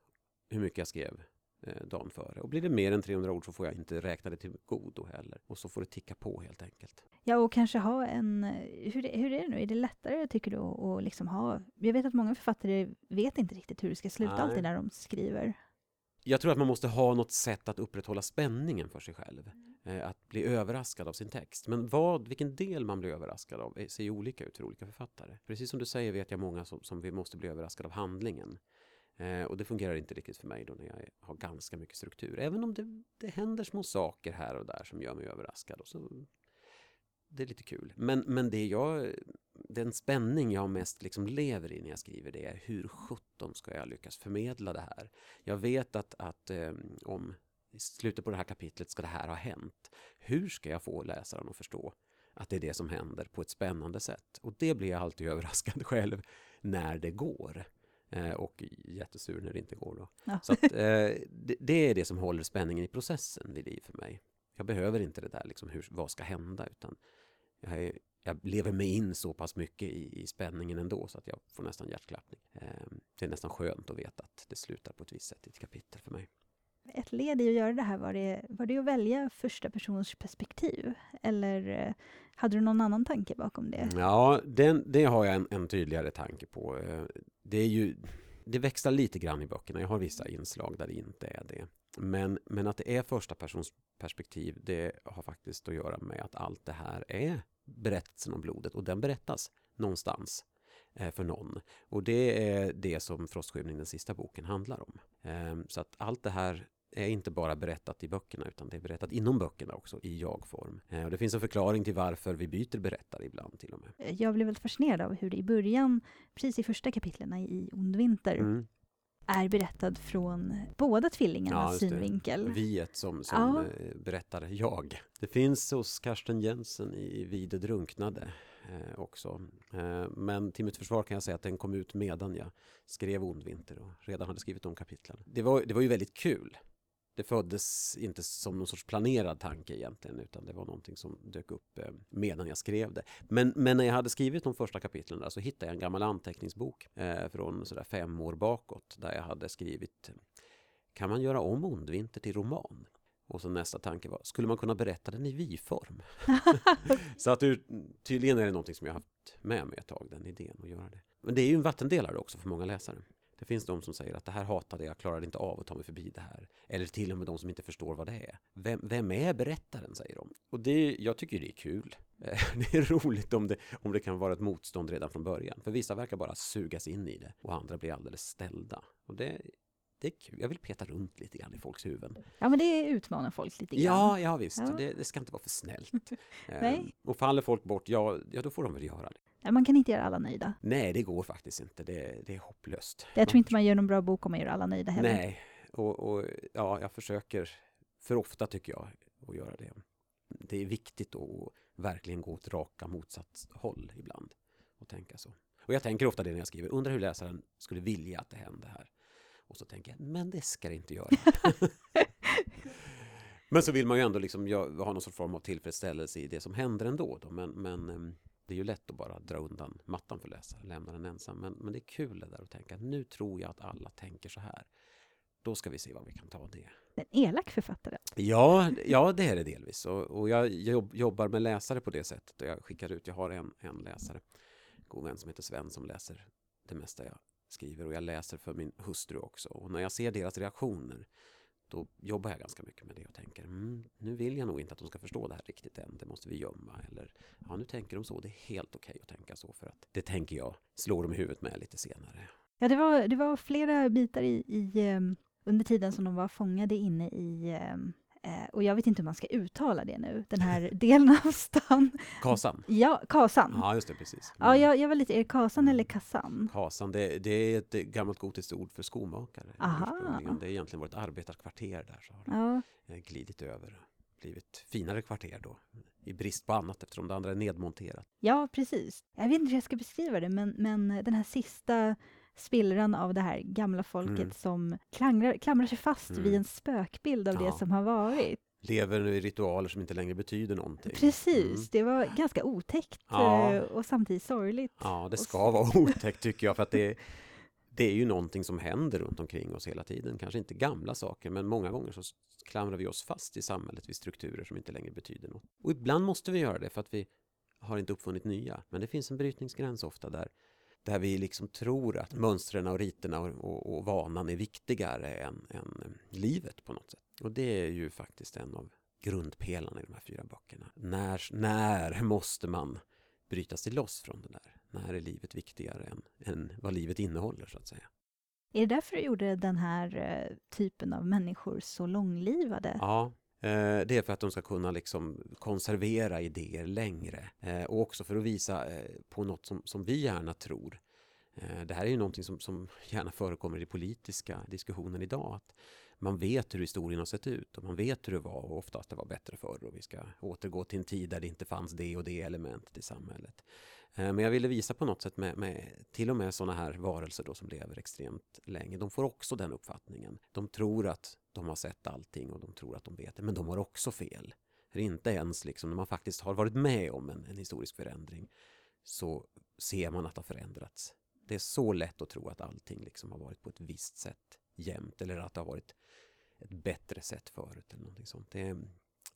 hur mycket jag skrev eh, dagen före. Och blir det mer än 300 ord så får jag inte räkna det till godo heller. Och så får det ticka på helt enkelt. Ja, och kanske ha en... Hur, hur är det nu? Är det lättare, tycker du, att liksom ha... Jag vet att många författare vet inte riktigt hur det ska sluta Nej. alltid när de skriver. Jag tror att man måste ha något sätt att upprätthålla spänningen för sig själv. Eh, att bli överraskad av sin text. Men vad, vilken del man blir överraskad av eh, ser ju olika ut för olika författare. Precis som du säger vet jag många som, som vi måste bli överraskade av handlingen. Eh, och det fungerar inte riktigt för mig då när jag har ganska mycket struktur. Även om det, det händer små saker här och där som gör mig överraskad. Och så, det är lite kul. Men, men det jag, den spänning jag mest liksom lever i när jag skriver det är hur sjutton ska jag lyckas förmedla det här? Jag vet att, att eh, om i slutet på det här kapitlet ska det här ha hänt. Hur ska jag få läsaren att förstå att det är det som händer på ett spännande sätt? Och det blir jag alltid överraskad själv när det går. Eh, och jättesur när det inte går då. Ja. Så att, eh, det, det är det som håller spänningen i processen vid liv för mig. Jag behöver inte det där liksom, hur, vad ska hända, utan jag, är, jag lever mig in så pass mycket i, i spänningen ändå så att jag får nästan hjärtklappning. Eh, det är nästan skönt att veta att det slutar på ett visst sätt i ett kapitel för mig. Ett led i att göra det här, var det, var det att välja första persons perspektiv? Eller eh, hade du någon annan tanke bakom det? Ja, den, det har jag en, en tydligare tanke på. Eh, det är ju det växlar lite grann i böckerna. Jag har vissa inslag där det inte är det. Men, men att det är första persons perspektiv, det har faktiskt att göra med att allt det här är berättelsen om blodet och den berättas någonstans eh, för någon. Och det är det som Frostskymning, den sista boken, handlar om. Eh, så att allt det här är inte bara berättat i böckerna utan det är berättat inom böckerna också i jag-form. Eh, och det finns en förklaring till varför vi byter berättare ibland till och med. Jag blev väldigt fascinerad av hur det i början, precis i första kapitlen i Ond vinter, Mm. är berättad från båda tvillingarnas det. synvinkel. Viet som, som Ja. eh, berättar jag. Det finns hos Karsten Jensen i Vi det drunknade eh, också. Eh, men till mitt försvar kan jag säga att den kom ut medan jag skrev Ond vinter och redan hade skrivit de kapitlen. Det var, det var ju väldigt kul. Det föddes inte som någon sorts planerad tanke egentligen utan det var någonting som dök upp eh, medan jag skrev det. Men, men när jag hade skrivit de första kapitlen där så hittade jag en gammal anteckningsbok eh, från sådär fem år bakåt där jag hade skrivit kan man göra om Ondvinter till roman? Och så nästa tanke var, skulle man kunna berätta den i vi-form? så att tydligen är det någonting som jag haft med mig ett tag, den idén att göra det. Men det är ju en vattendelare också för många läsare. Det finns de som säger att det här hatade jag, klarade inte av att ta mig förbi det här. Eller till och med de som inte förstår vad det är. Vem, vem är berättaren, säger de. Och det, jag tycker det är kul. Eh, Det är roligt om det, om det kan vara ett motstånd redan från början. För vissa verkar bara sugas in i det och andra blir alldeles ställda. Och det, det är kul. Jag vill peta runt lite grann i folks huvuden. Ja, men det utmanar folk lite grann. Ja, ja visst. Ja. Det, det ska inte vara för snällt. Ehm, och faller folk bort, ja, ja då får de väl göra det. Man kan inte göra alla nöjda. Nej, det går faktiskt inte. Det, det är hopplöst. Jag tror inte man gör någon bra bok om man gör alla nöjda heller. Nej, och, och ja, jag försöker för ofta tycker jag att göra det. Det är viktigt att verkligen gå åt raka motsatt håll ibland och tänka så. Och jag tänker ofta det när jag skriver, undrar hur läsaren skulle vilja att det hände här. Och så tänker jag, men det ska det inte göra. men så vill man ju ändå liksom ha någon sorts form av tillfredsställelse i det som händer ändå. Då. Men, men em, det är ju lätt att bara dra undan mattan för läsaren, lämna den ensam. Men, men det är kul det där att tänka, nu tror jag att alla tänker så här. Då ska vi se vad vi kan ta det. En elak författare. Ja, ja det är det delvis. Och, och jag jobb, jobbar med läsare på det sättet. Och jag skickar ut, jag har en, en läsare, en god vän som heter Sven som läser det mesta jag skriver. Och jag läser för min hustru också. Och när jag ser deras reaktioner då jobbar jag ganska mycket med det och tänker mm, nu vill jag nog inte att de ska förstå det här riktigt än, det måste vi gömma. Eller ja, nu tänker de så, det är helt okej att tänka så för att det tänker jag slår dem i huvudet med lite senare. Ja, det var, det var flera bitar i, i eh, under tiden som de var fångade inne i eh, eh, och jag vet inte hur man ska uttala det nu, den här delen av stan. Kasan. Ja, Kasan. Ja, just det, precis. Ja, jag, jag var lite, är det Kasan eller Kassan? Kasan, det, det är ett gammalt gotiskt ord för skomakare. Aha. Det är egentligen vårt arbetarkvarter där. Så har det Ja, eh, glidit över. Blivit finare kvarter då. I brist på annat eftersom det andra är nedmonterat. ja, precis. Jag vet inte hur jag ska beskriva det, men, men den här sista spillran av det här gamla folket Mm. som klangrar, klamrar sig fast Mm. vid en spökbild av det Ja. som har varit. Lever i ritualer som inte längre betyder någonting. Precis, Mm. det var ganska otäckt Ja. eh, och samtidigt sorgligt. Ja, det Och ska vara otäckt tycker jag. För att det, det är ju någonting som händer runt omkring oss hela tiden. Kanske inte gamla saker, men många gånger så klamrar vi oss fast i samhället vid strukturer som inte längre betyder något. Och ibland måste vi göra det för att vi har inte uppfunnit nya. Men det finns en brytningsgräns ofta där, där vi liksom tror att mönstren och riterna och, och, och vanan är viktigare än, än livet på något sätt. Och det är ju faktiskt en av grundpelarna i de här fyra böckerna. När, när måste man bryta sig loss från det där? När är livet viktigare än, än vad livet innehåller så att säga? Är det därför du gjorde den här eh, typen av människor så långlivade? Ja, Eh, det är för att de ska kunna liksom konservera idéer längre eh, och också för att visa eh, på något som, som vi gärna tror. Eh, det här är ju någonting som, som gärna förekommer i politiska diskussionen idag. Att man vet hur historien har sett ut och man vet hur det var och oftast det var bättre förr och vi ska återgå till en tid där det inte fanns det och det elementet i samhället. Eh, men jag ville visa på något sätt med, med till och med sådana här varelser då som lever extremt länge. De får också den uppfattningen. De tror att de har sett allting och de tror att de vet det, men de har också fel. För inte ens liksom, när man faktiskt har varit med om en, en historisk förändring så ser man att det har förändrats. Det är så lätt att tro att allting liksom har varit på ett visst sätt jämt eller att det har varit ett bättre sätt förut eller någonting sånt. Det,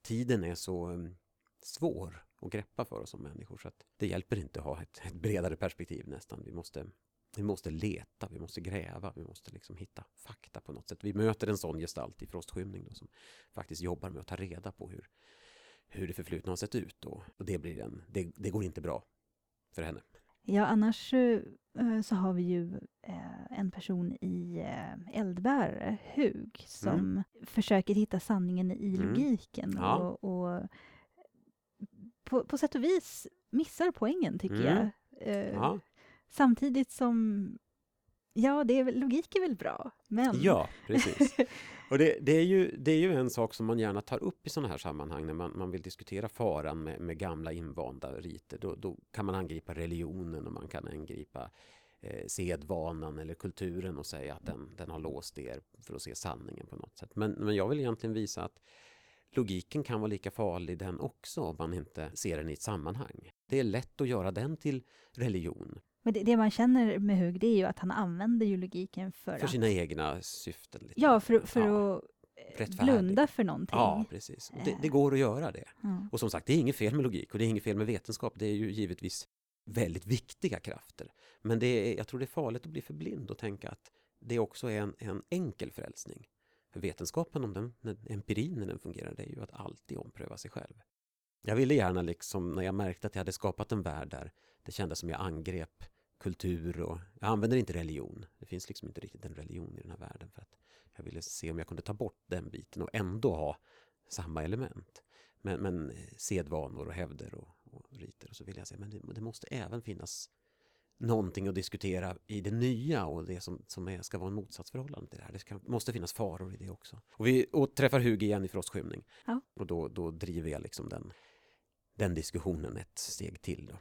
tiden är så mm, svår att greppa för oss som människor så att det hjälper inte att ha ett, ett bredare perspektiv nästan. Vi måste, vi måste leta, vi måste gräva, vi måste liksom hitta fakta på något sätt. Vi möter en sån gestalt i Frostskymning då, som faktiskt jobbar med att ta reda på hur, hur det förflutna har sett ut och, och det, blir en, det, det går inte bra för henne. Ja, annars eh, så har vi ju eh, en person i eh, Eldbärare, Hug, som Mm. försöker hitta sanningen i Mm. logiken Ja. och, och på, på sätt och vis missar poängen, tycker Mm. jag. Eh, Ja, Samtidigt som, ja, det är, logik är väl bra, men... ja precis. Och det, det, är ju, det är ju en sak som man gärna tar upp i sådana här sammanhang när man, man vill diskutera faran med, med gamla invanda riter. Då, då kan man angripa religionen och man kan angripa eh, sedvanan eller kulturen och säga att den, den har låst er för att se sanningen på något sätt. Men, men jag vill egentligen visa att logiken kan vara lika farlig den också om man inte ser den i ett sammanhang. Det är lätt att göra den till religion Men det, det man känner med Hug, det är ju att han använder ju logiken för, för att... sina egna syften. Lite. Ja, för, för Ja. att eh, blunda för någonting. Ja, precis. Och det, det går att göra det. Ja. Och som sagt, det är inget fel med logik och det är inget fel med vetenskap. Det är ju givetvis väldigt viktiga krafter. Men det är, jag tror det är farligt att bli för blind och tänka att det också är en, en enkel frälsning. För vetenskapen, om den, när, empirin när den fungerar, det är ju att alltid ompröva sig själv. Jag ville gärna liksom, när jag märkte att jag hade skapat en värld där det kändes som jag angrep kultur och jag använder inte religion. Det finns liksom inte riktigt en religion i den här världen för att jag ville se om jag kunde ta bort den biten och ändå ha samma element. Men, men sedvanor och hävder och, och riter och så vill jag säga, men det, det måste även finnas någonting att diskutera i det nya och det som, som är, ska vara en motsatsförhållande till det här. Det ska, måste finnas faror i det också. Och vi återträffar Hug igen i Frostskymning. Ja. Och då, då driver jag liksom den, den diskussionen ett steg till. Då.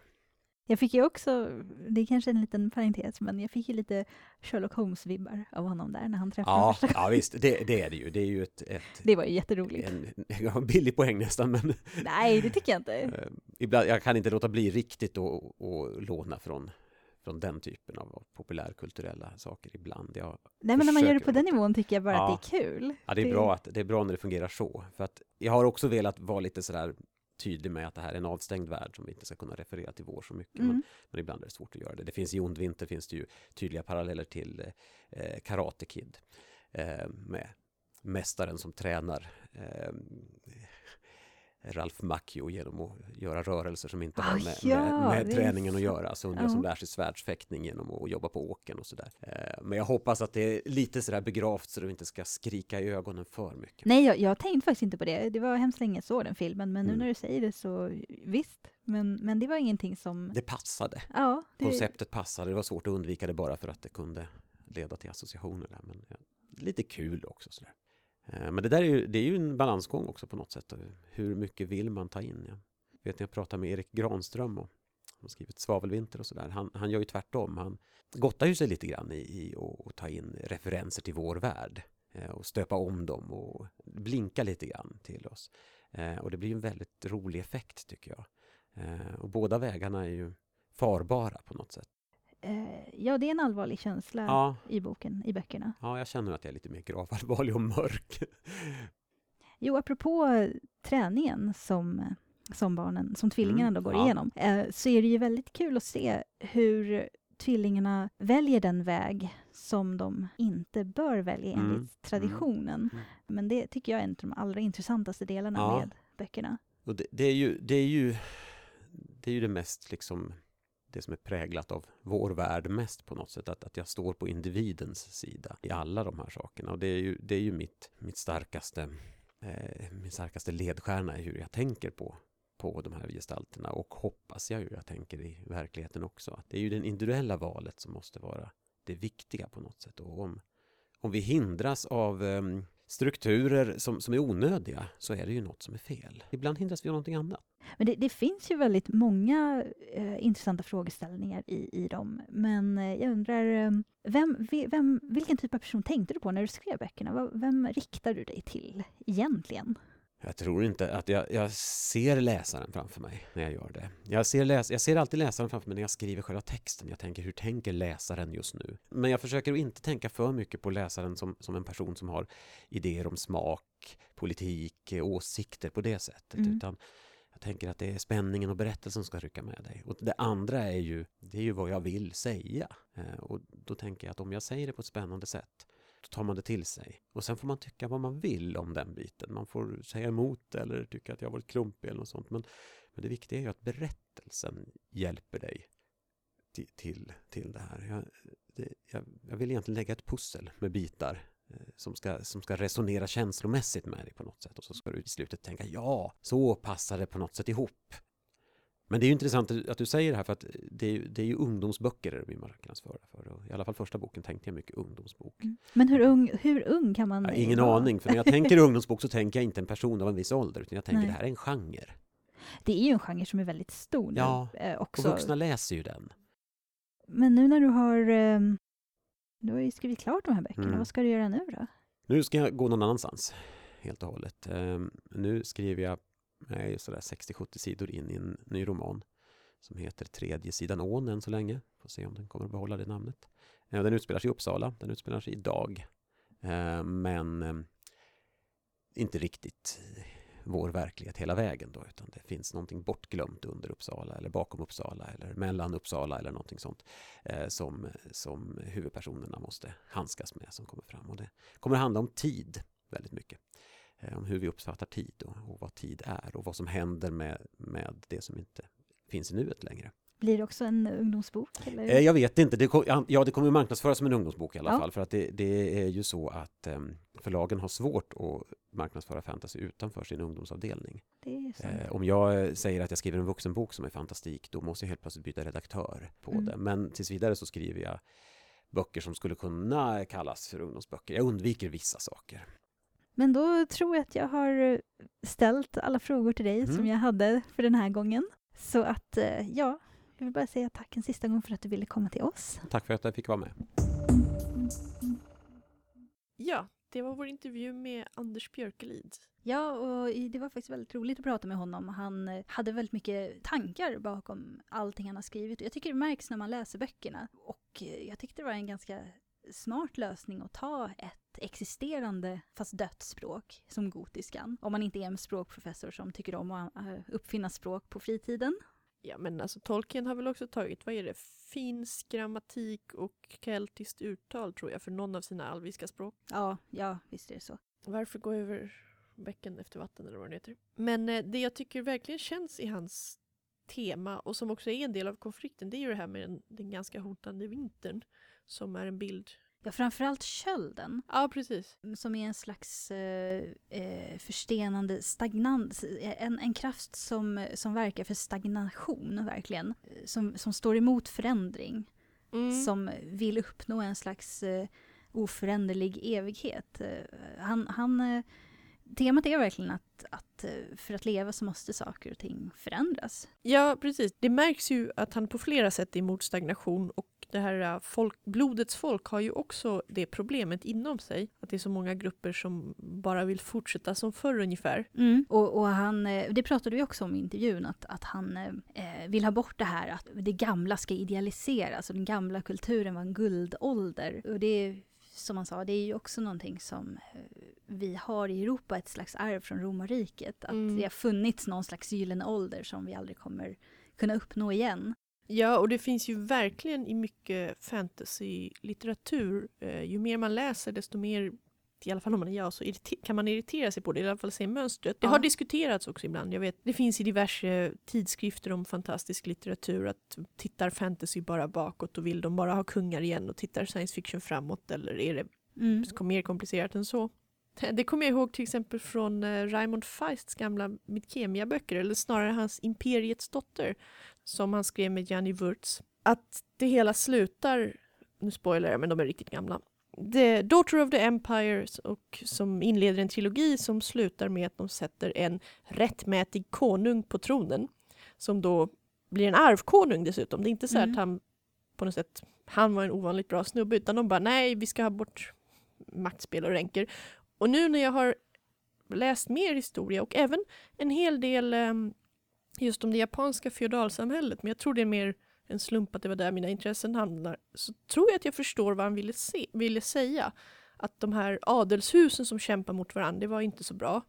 Jag fick ju också, det är kanske en liten parentes, men jag fick ju lite Sherlock Holmes-vibbar av honom där när han träffade Ja, första gången. ja visst, det, det är det ju. Det är ju ett, ett Det var ju jätteroligt. en, en billig poäng nästan, men Nej, det tycker jag inte. Eh, ibland, jag kan inte låta bli riktigt att att låna från, från den typen av populärkulturella saker ibland. Jag, Nej, men när man gör det på den nivån tycker jag bara Ja. att det är kul. ja, det, är bra att, det är bra när det fungerar så. För att jag har också velat vara lite sådär tydlig med att det här är en avstängd värld som vi inte ska kunna referera till vår så mycket. Men, Mm. men ibland är det svårt att göra det. Det finns i Ond vinter finns det ju tydliga paralleller till eh, Karate Kid. Eh, med mästaren som tränar eh, Ralf Macchio genom att göra rörelser som inte Ah, har med, ja, med, med träningen att så- göra. Alltså undrar Ja. som lär sig svärdsfäktning genom att jobba på åken och sådär. Eh, men jag hoppas att det är lite sådär begravt så du inte ska skrika i ögonen för mycket. Nej, jag, jag tänkte faktiskt inte på det. Det var hemskt länge såg den filmen, men nu Mm. när du säger det så visst. Men, men det var ingenting som... Det passade. ja, det, Konceptet passade. Det var svårt att undvika det bara för att det kunde leda till associationer där. Men ja, lite kul också sådär. Eh, men det där är ju, det är ju en balansgång också på något sätt. Hur mycket vill man ta in? Jag vet när jag pratade med Erik Granström och har skrivit Svavelvinter och sådär. Han, han gör ju tvärtom. Han gottar ju sig lite grann i, i att ta in referenser till vår värld eh, och stöpa om dem och blinka lite grann till oss. Eh, och det blir ju en väldigt rolig effekt tycker jag. Och båda vägarna är ju farbara på något sätt eh, ja, det är en allvarlig känsla Ja, i boken, i böckerna. ja jag känner att jag är lite mer gravallvarlig och mörk. Jo, apropå träningen som, som barnen, som tvillingarna Mm, då går ja. igenom, eh, så är det ju väldigt kul att se hur tvillingarna väljer den väg som de inte bör välja Mm, enligt traditionen. mm. Men det tycker jag är en av de allra intressantaste delarna Ja. med böckerna. Och det, det, är ju, det är ju det är ju det mest liksom det som är präglat av vår värld mest på något sätt. Att, att jag står på individens sida i alla de här sakerna. Och det är ju, det är ju mitt, mitt starkaste, eh, min starkaste ledstjärna i hur jag tänker på, på de här gestalterna. Och hoppas jag ju jag tänker i verkligheten också. Att det är ju det individuella valet som måste vara det viktiga på något sätt. Och om, om vi hindras av eh, strukturer som, som är onödiga så är det ju något som är fel. Ibland hindras vi av någonting annat. Men det, det finns ju väldigt många eh, intressanta frågeställningar i, i dem. Men eh, jag undrar, ehm, vem, vem, vilken typ av person tänkte du på när du skrev böckerna? Vem riktar du dig till egentligen? Jag tror inte att jag, jag, ser läsaren framför mig när jag gör det. Jag ser, läs, jag ser alltid läsaren framför mig när jag skriver själva texten. Jag tänker, hur tänker läsaren just nu? Men jag försöker inte tänka för mycket på läsaren som, som en person som har idéer om smak, politik, åsikter på det sättet. Mm. Utan jag tänker att det är spänningen och berättelsen som ska rycka med dig. Och det andra är ju, det är ju vad jag vill säga. Eh, och då tänker jag att om jag säger det på ett spännande sätt då tar man det till sig. Och sen får man tycka vad man vill om den biten. Man får säga emot eller tycka att jag har varit klumpig eller något sånt. Men, men det viktiga är ju att berättelsen hjälper dig till, till, till det här. Jag, det, jag, jag vill egentligen lägga ett pussel med bitar eh, som ska, som ska resonera känslomässigt med dig på något sätt och så ska du i slutet tänka ja, så passar det på något sätt ihop. Men det är ju intressant att du säger det här för att det är, det är ju ungdomsböcker vi marknadsför för. I alla fall första boken tänkte jag mycket ungdomsbok. Mm. Men hur ung, hur ung kan man ja, Ingen vara? aning, för när jag tänker ungdomsbok så tänker jag inte en person av en viss ålder utan jag tänker Nej. det här är en genre. Det är ju en genre som är väldigt stor nu ja, eh, också. och vuxna läser ju den. Men nu när du har, eh, du har ju skrivit klart de här böckerna, mm. vad ska du göra nu då? Nu ska jag gå någon annanstans helt och hållet. Eh, nu skriver jag är sådär 60-70 sidor in i en ny roman som heter Tredje sidan ån än så länge. Får se om den kommer att behålla det namnet. Eh, den utspelar sig i Uppsala, den utspelar sig idag. Eh, men eh, inte riktigt vår verklighet hela vägen då, utan det finns någonting bortglömt under Uppsala eller bakom Uppsala eller mellan Uppsala eller någonting sånt som, som huvudpersonerna måste handskas med som kommer fram. Och det kommer att handla om tid väldigt mycket. Eh, om hur vi uppfattar tid och, och, vad tid är och vad som händer med, med det som inte finns i nuet längre. Blir det också en ungdomsbok? Eller? Eh, jag vet inte. Det, ja, det kommer marknadsföras som en ungdomsbok i alla ja. fall. För att det, det, är ju så att um, förlagen har svårt att marknadsföra fantasy utanför sin ungdomsavdelning. Eh, om jag säger att jag skriver en vuxenbok som är fantastik, då måste jag helt plötsligt byta redaktör på mm. det. Men tills vidare så skriver jag böcker som skulle kunna kallas för ungdomsböcker. Jag undviker vissa saker. Men då tror jag att jag har ställt alla frågor till dig mm. som jag hade för den här gången. Så att, eh, ja, jag vill bara säga tack en sista gång för att du ville komma till oss. Tack för att jag fick vara med. Ja, det var vår intervju med Anders Björkelid. Ja, och det var faktiskt väldigt roligt att prata med honom. Han eh, hade väldigt mycket tankar bakom allting han har skrivit. Jag tycker det märks när man läser böckerna. Och eh, jag tyckte det var en ganska smart lösning att ta ett existerande, fast dött språk, som gotiskan. Om man inte är en språkprofessor som tycker om att äh, uppfinna språk på fritiden. Ja, men alltså Tolkien har väl också tagit, vad är det, finsk grammatik och keltiskt uttal tror jag, för någon av sina alviska språk. Ja, ja, visst är det så. Varför gå över bäcken efter vatten eller vad det heter. Men eh, det jag tycker verkligen känns i hans tema och som också är en del av konflikten, det är ju det här med den, den ganska hotande vintern som är en bild Ja, framförallt kölden. Ja, precis. Som är en slags eh, eh förstenande stagnans, en, en kraft som, som verkar för stagnation, verkligen. Som, som står emot förändring. Mm. Som vill uppnå en slags eh, oföränderlig evighet. Eh, han, han, eh, temat är verkligen att, att för att leva så måste saker och ting förändras. Ja, precis. Det märks ju att han på flera sätt är emot stagnation och det här äh, folk, blodets folk har ju också det problemet inom sig. Att det är så många grupper som bara vill fortsätta som förr ungefär. Mm. Och, och, han, eh, det pratade vi också om i intervjun, att, att han eh, vill ha bort det här att det gamla ska idealiseras och den gamla kulturen var en guldålder. Och det som han sa, det är ju också någonting som eh, vi har i Europa, ett slags arv från romarriket. Att mm. det har funnits någon slags gyllene ålder som vi aldrig kommer kunna uppnå igen. Ja, och det finns ju verkligen i mycket fantasy-litteratur. Eh, ju mer man läser, desto mer i alla fall om man är jag, så kan man irritera sig på det, i alla fall se mönstret. Det Ja. har diskuterats också ibland. Jag vet, det finns i diverse tidskrifter om fantastisk litteratur att tittar fantasy bara bakåt och vill de bara ha kungar igen och tittar science fiction framåt eller är det Mm. mer komplicerat än så? Det kommer jag ihåg till exempel från eh, Raymond Feists gamla Midkemia-böcker, eller snarare hans Imperiets dotter, som han skrev med Gianni Wurtz. Att det hela slutar, nu spoilar jag men de är riktigt gamla, The Daughter of the Empires och som inleder en trilogi som slutar med att de sätter en rättmätig konung på tronen. Som då blir en arvkonung dessutom. Det är inte så Mm. att han på något sätt, han var en ovanligt bra snubbe utan de bara nej vi ska ha bort maktspel och ränker. Och nu när jag har läst mer historia och även en hel del em, just om det japanska feodalsamhället, men jag tror det är mer en slump att det var där mina intressen hamnar, så tror jag att jag förstår vad han ville, se, ville säga. Att de här adelshusen som kämpar mot varandra, det var inte så bra.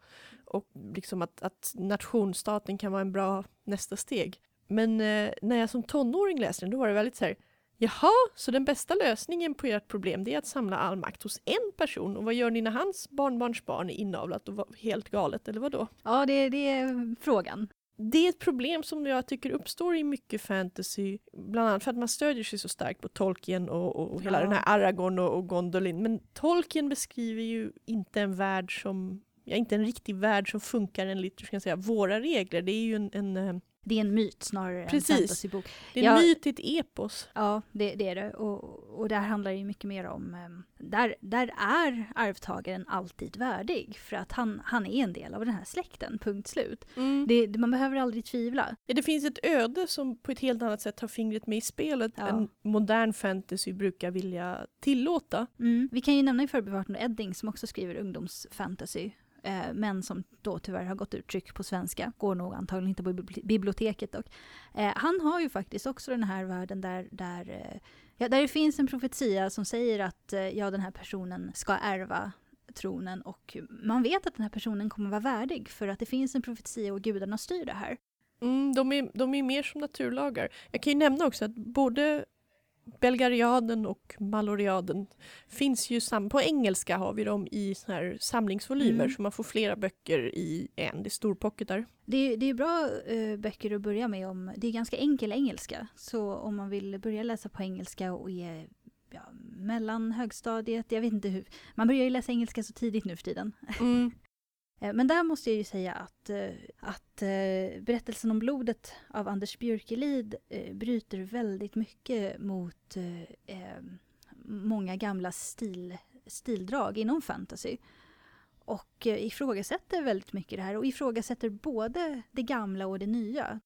Och liksom att, att nationsstaten kan vara en bra nästa steg. Men eh, när jag som tonåring läste den, då var det väldigt så här, Jaha, så den bästa lösningen på ert problem det är att samla all makt hos en person och vad gör ni när hans barnbarnsbarn är inavlat och helt galet eller vad då? Ja, det, det är frågan. Det är ett problem som jag tycker uppstår i mycket fantasy, bland annat för att man stödjer sig så starkt på Tolkien och, och hela Ja. den här Aragorn och, och Gondolin. Men Tolkien beskriver ju inte en värld som, ja inte en riktig värld som funkar enligt, hur ska jag säga, våra regler. Det är ju en, en, eh, Det är en myt snarare Precis. än fantasybok. det är en Ja. myt, ett epos. Ja, det, det är det. Och, och där handlar det ju mycket mer om... ehm, där, där är arvtagaren alltid värdig för att han, han är en del av den här släkten, punkt slut. Det, det, man behöver aldrig tvivla. Det finns ett öde som på ett helt annat sätt har fingret med i spelet Ja. än modern fantasy brukar vilja tillåta. Mm. Vi kan ju nämna i förbifarten Edding som också skriver ungdomsfantasy. Eh, men som då tyvärr har gått ur tryck på svenska. Går nog antagligen inte på biblioteket dock. Eh, han har ju faktiskt också den här världen där, där, eh, ja, där det finns en profetia som säger att eh, ja, den här personen ska ärva tronen och man vet att den här personen kommer vara värdig för att det finns en profetia och gudarna styr det här. Mm, de, är, de är mer som naturlagar. Jag kan ju nämna också att både Belgariaden och Maloriaden finns ju sam- på engelska har vi dem i såna här samlingsvolymer Mm. så man får flera böcker i en. Det är storpocketar. Det är, det är bra eh, böcker att börja med om, det är ganska enkel engelska. Så om man vill börja läsa på engelska och är ja, mellan högstadiet, jag vet inte hur. Man börjar ju läsa engelska så tidigt nu för tiden. Mm. Eh, men där måste jag ju säga att, eh, att eh, berättelsen om blodet av Anders Björkelid bryter väldigt mycket mot många gamla stil, stildrag inom fantasy. Och ifrågasätter väldigt mycket det här och ifrågasätter både det gamla och det nya.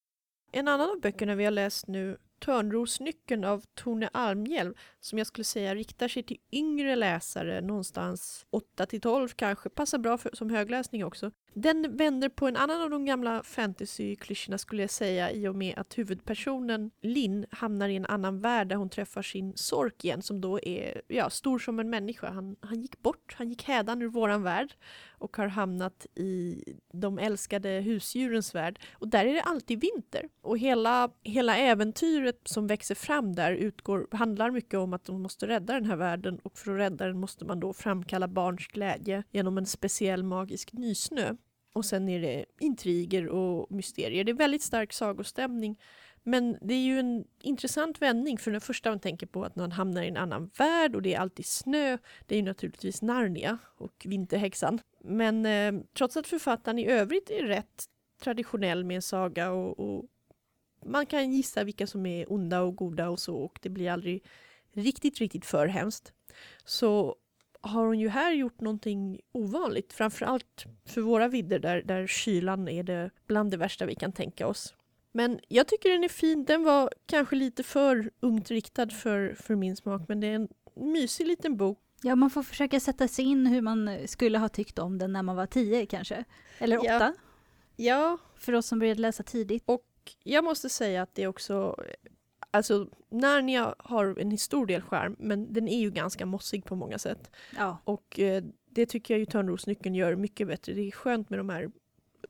En annan av böckerna vi har läst nu, Törnrosnyckeln av Tone Almhjelm, som jag skulle säga riktar sig till yngre läsare, någonstans 8 till 12 kanske, passar bra för, som högläsning också. Den vänder på en annan av de gamla fantasy-klyschorna skulle jag säga i och med att huvudpersonen Linn hamnar i en annan värld där hon träffar sin sork igen som då är ja, stor som en människa. Han, han gick bort, han gick hädan ur våran värld och har hamnat i de älskade husdjurens värld. Och där är det alltid vinter. Och hela, hela äventyret som växer fram där utgår, handlar mycket om att de måste rädda den här världen och för att rädda den måste man då framkalla barns glädje genom en speciell magisk nysnö. Och sen är det intriger och mysterier. Det är väldigt stark sagostämning. Men det är ju en intressant vändning för det första man tänker på att man hamnar i en annan värld och det är alltid snö. Det är ju naturligtvis Narnia och Vinterhäxan. Men eh, trots att författaren i övrigt är rätt traditionell med en saga och, och man kan gissa vilka som är onda och goda och så och det blir aldrig riktigt, riktigt för hemskt. Så har hon ju här gjort någonting ovanligt, framförallt för våra vidder där, där kylan är det bland det värsta vi kan tänka oss. Men jag tycker den är fin. Den var kanske lite för ungt riktad för, för min smak, men det är en mysig liten bok. Ja, man får försöka sätta sig in hur man skulle ha tyckt om den när man var tio kanske. Eller Ja. åtta, Ja, för oss som började läsa tidigt. och jag måste säga att det är också Alltså, Narnia har en stor del skärm, men den är ju ganska mossig på många sätt. Ja, Och eh, det tycker jag ju Törnrosnyckeln gör mycket bättre. Det är skönt med de här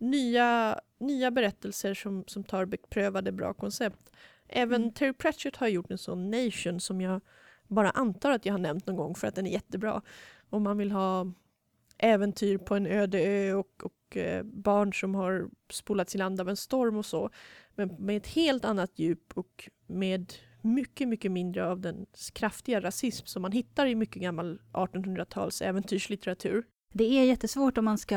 nya, nya berättelser som, som tar beprövade bra koncept. Även Mm. Terry Pratchett har gjort en sån Nation som jag bara antar att jag har nämnt någon gång för att den är jättebra. Om man vill ha äventyr på en öde ö och, och eh, barn som har spolats i land av en storm och så. Men med ett helt annat djup och med mycket, mycket mindre av den kraftiga rasism som man hittar i mycket gammal 1800-tals äventyrslitteratur. Det är jättesvårt om man ska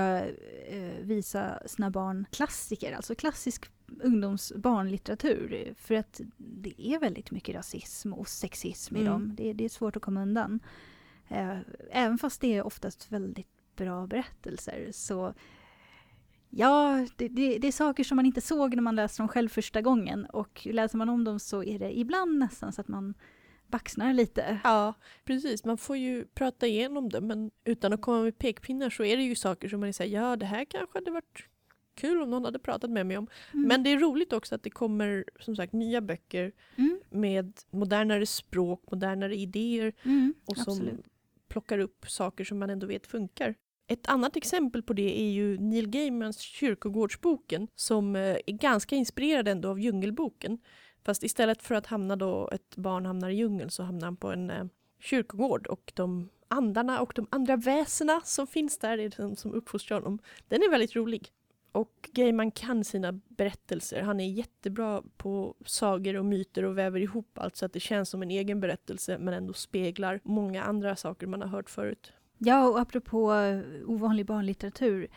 eh, visa sina barn klassiker, alltså klassisk ungdomsbarnlitteratur. För att det är väldigt mycket rasism och sexism i Mm. dem. Det, det är svårt att komma undan. Eh, även fast det är oftast väldigt bra berättelser så Ja, det, det, det är saker som man inte såg när man läste dem själv första gången och läser man om dem så är det ibland nästan så att man baxnar lite. Ja, precis. Man får ju prata igenom det men utan att komma med pekpinnar så är det ju saker som man säger ja det här kanske hade varit kul om någon hade pratat med mig om. Mm. Men det är roligt också att det kommer som sagt nya böcker Mm, med modernare språk, modernare idéer mm, och som absolut. plockar upp saker som man ändå vet funkar. Ett annat exempel på det är ju Neil Gaimans Kyrkogårdsboken som eh, är ganska inspirerad ändå av Djungelboken. Fast istället för att hamna då, ett barn hamnar i djungeln så hamnar han på en eh, kyrkogård och de andarna och de andra väsena som finns där är de som uppfostrar honom. Den är väldigt rolig. Och Gaiman kan sina berättelser. Han är jättebra på sagor och myter och väver ihop allt så att det känns som en egen berättelse men ändå speglar många andra saker man har hört förut. Ja, och apropå eh, ovanlig barnlitteratur.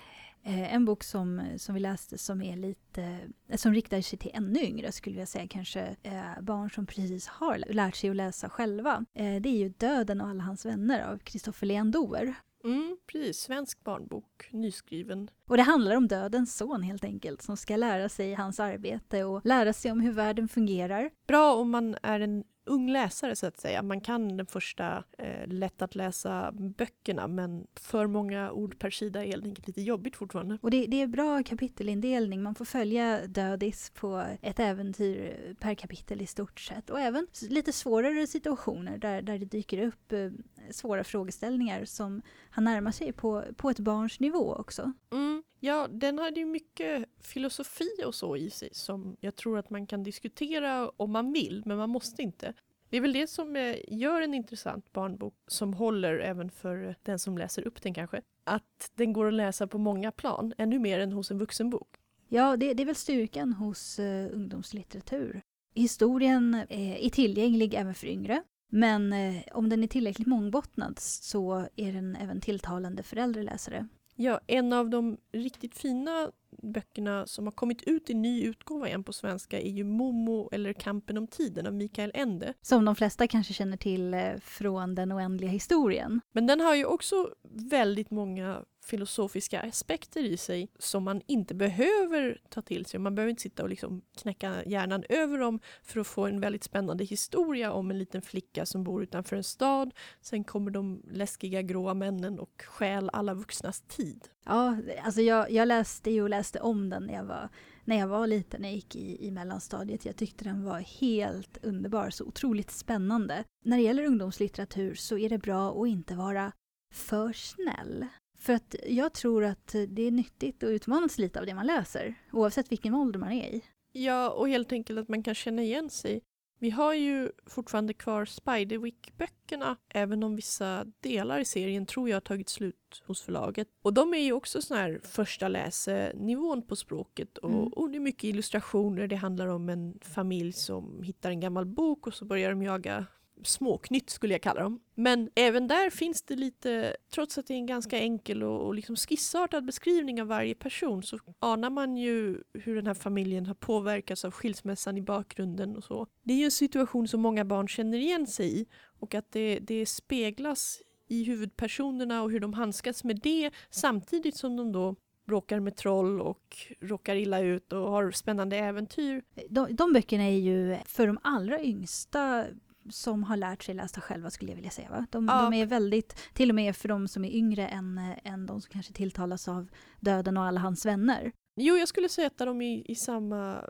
Eh, en bok som, som vi läste som är lite, eh, som riktar sig till ännu yngre skulle jag säga, kanske eh, barn som precis har lärt sig att läsa själva. Eh, det är ju Döden och alla hans vänner av Kristoffer Leandour. Mm, precis, svensk barnbok, nyskriven. Och det handlar om dödens son helt enkelt, som ska lära sig hans arbete och lära sig om hur världen fungerar. Bra om man är en ung läsare så att säga. Man kan den första eh, lätt att läsa böckerna men för många ord per sida är helt enkelt lite jobbigt fortfarande. Och det, det är bra kapitelindelning, man får följa Dödis på ett äventyr per kapitel i stort sett. Och även lite svårare situationer där, där det dyker upp eh, svåra frågeställningar som han närmar sig på, på ett barns nivå också. Mm. Ja, den hade ju mycket filosofi och så i sig som jag tror att man kan diskutera om man vill, men man måste inte. Det är väl det som eh, gör en intressant barnbok som håller även för den som läser upp den kanske. Att den går att läsa på många plan, ännu mer än hos en vuxenbok. Ja, det, det är väl styrkan hos eh, ungdomslitteratur. Historien eh, är tillgänglig även för yngre. Men eh, om den är tillräckligt mångbottnad så är den även tilltalande för äldre läsare. Ja, en av de riktigt fina böckerna som har kommit ut i ny utgåva igen på svenska är ju Momo eller Kampen om tiden av Mikael Ende. Som de flesta kanske känner till eh, från Den oändliga historien. Men den har ju också väldigt många filosofiska aspekter i sig som man inte behöver ta till sig. Man behöver inte sitta och liksom knäcka hjärnan över dem för att få en väldigt spännande historia om en liten flicka som bor utanför en stad. Sen kommer de läskiga gråa männen och stjäl alla vuxnas tid. Ja, alltså jag, jag läste ju och läste om den när jag var, när jag var liten, när jag gick i, i mellanstadiet. Jag tyckte den var helt underbar, så otroligt spännande. När det gäller ungdomslitteratur så är det bra att inte vara för snäll. För att jag tror att det är nyttigt att utmanas lite av det man läser, oavsett vilken ålder man är i. Ja, och helt enkelt att man kan känna igen sig. Vi har ju fortfarande kvar Spiderwick-böckerna, även om vissa delar i serien tror jag har tagit slut hos förlaget. Och de är ju också sån här första läsenivån på språket och, Mm. och det är mycket illustrationer. Det handlar om en familj som hittar en gammal bok och så börjar de jaga småknytt skulle jag kalla dem. Men även där finns det lite, trots att det är en ganska enkel och, och liksom skissartad beskrivning av varje person så anar man ju hur den här familjen har påverkats av skilsmässan i bakgrunden och så. Det är ju en situation som många barn känner igen sig i och att det, det speglas i huvudpersonerna och hur de handskas med det samtidigt som de då bråkar med troll och råkar illa ut och har spännande äventyr. De, de böckerna är ju för de allra yngsta som har lärt sig läsa själva skulle jag vilja säga. Va? De, Ja. de är väldigt, till och med för de som är yngre än, eh, än de som kanske tilltalas av döden och alla hans vänner. Jo, jag skulle sätta dem i, i samma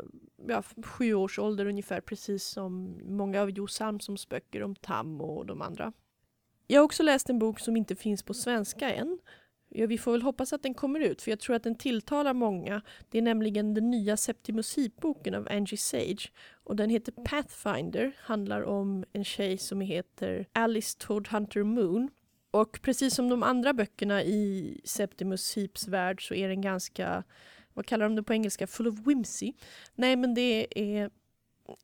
ja, sju års ålder ungefär, precis som många av Jo Salmsons böcker om Tam och de andra. Jag har också läst en bok som inte finns på svenska än. Ja, vi får väl hoppas att den kommer ut, för jag tror att den tilltalar många. Det är nämligen den nya Septimus boken av Angie Sage. Och den heter Pathfinder, handlar om en tjej som heter Alice Toadhunter Moon. Och precis som de andra böckerna i Septimus Heaps värld så är den ganska, vad kallar de det på engelska, full of whimsy. Nej men det är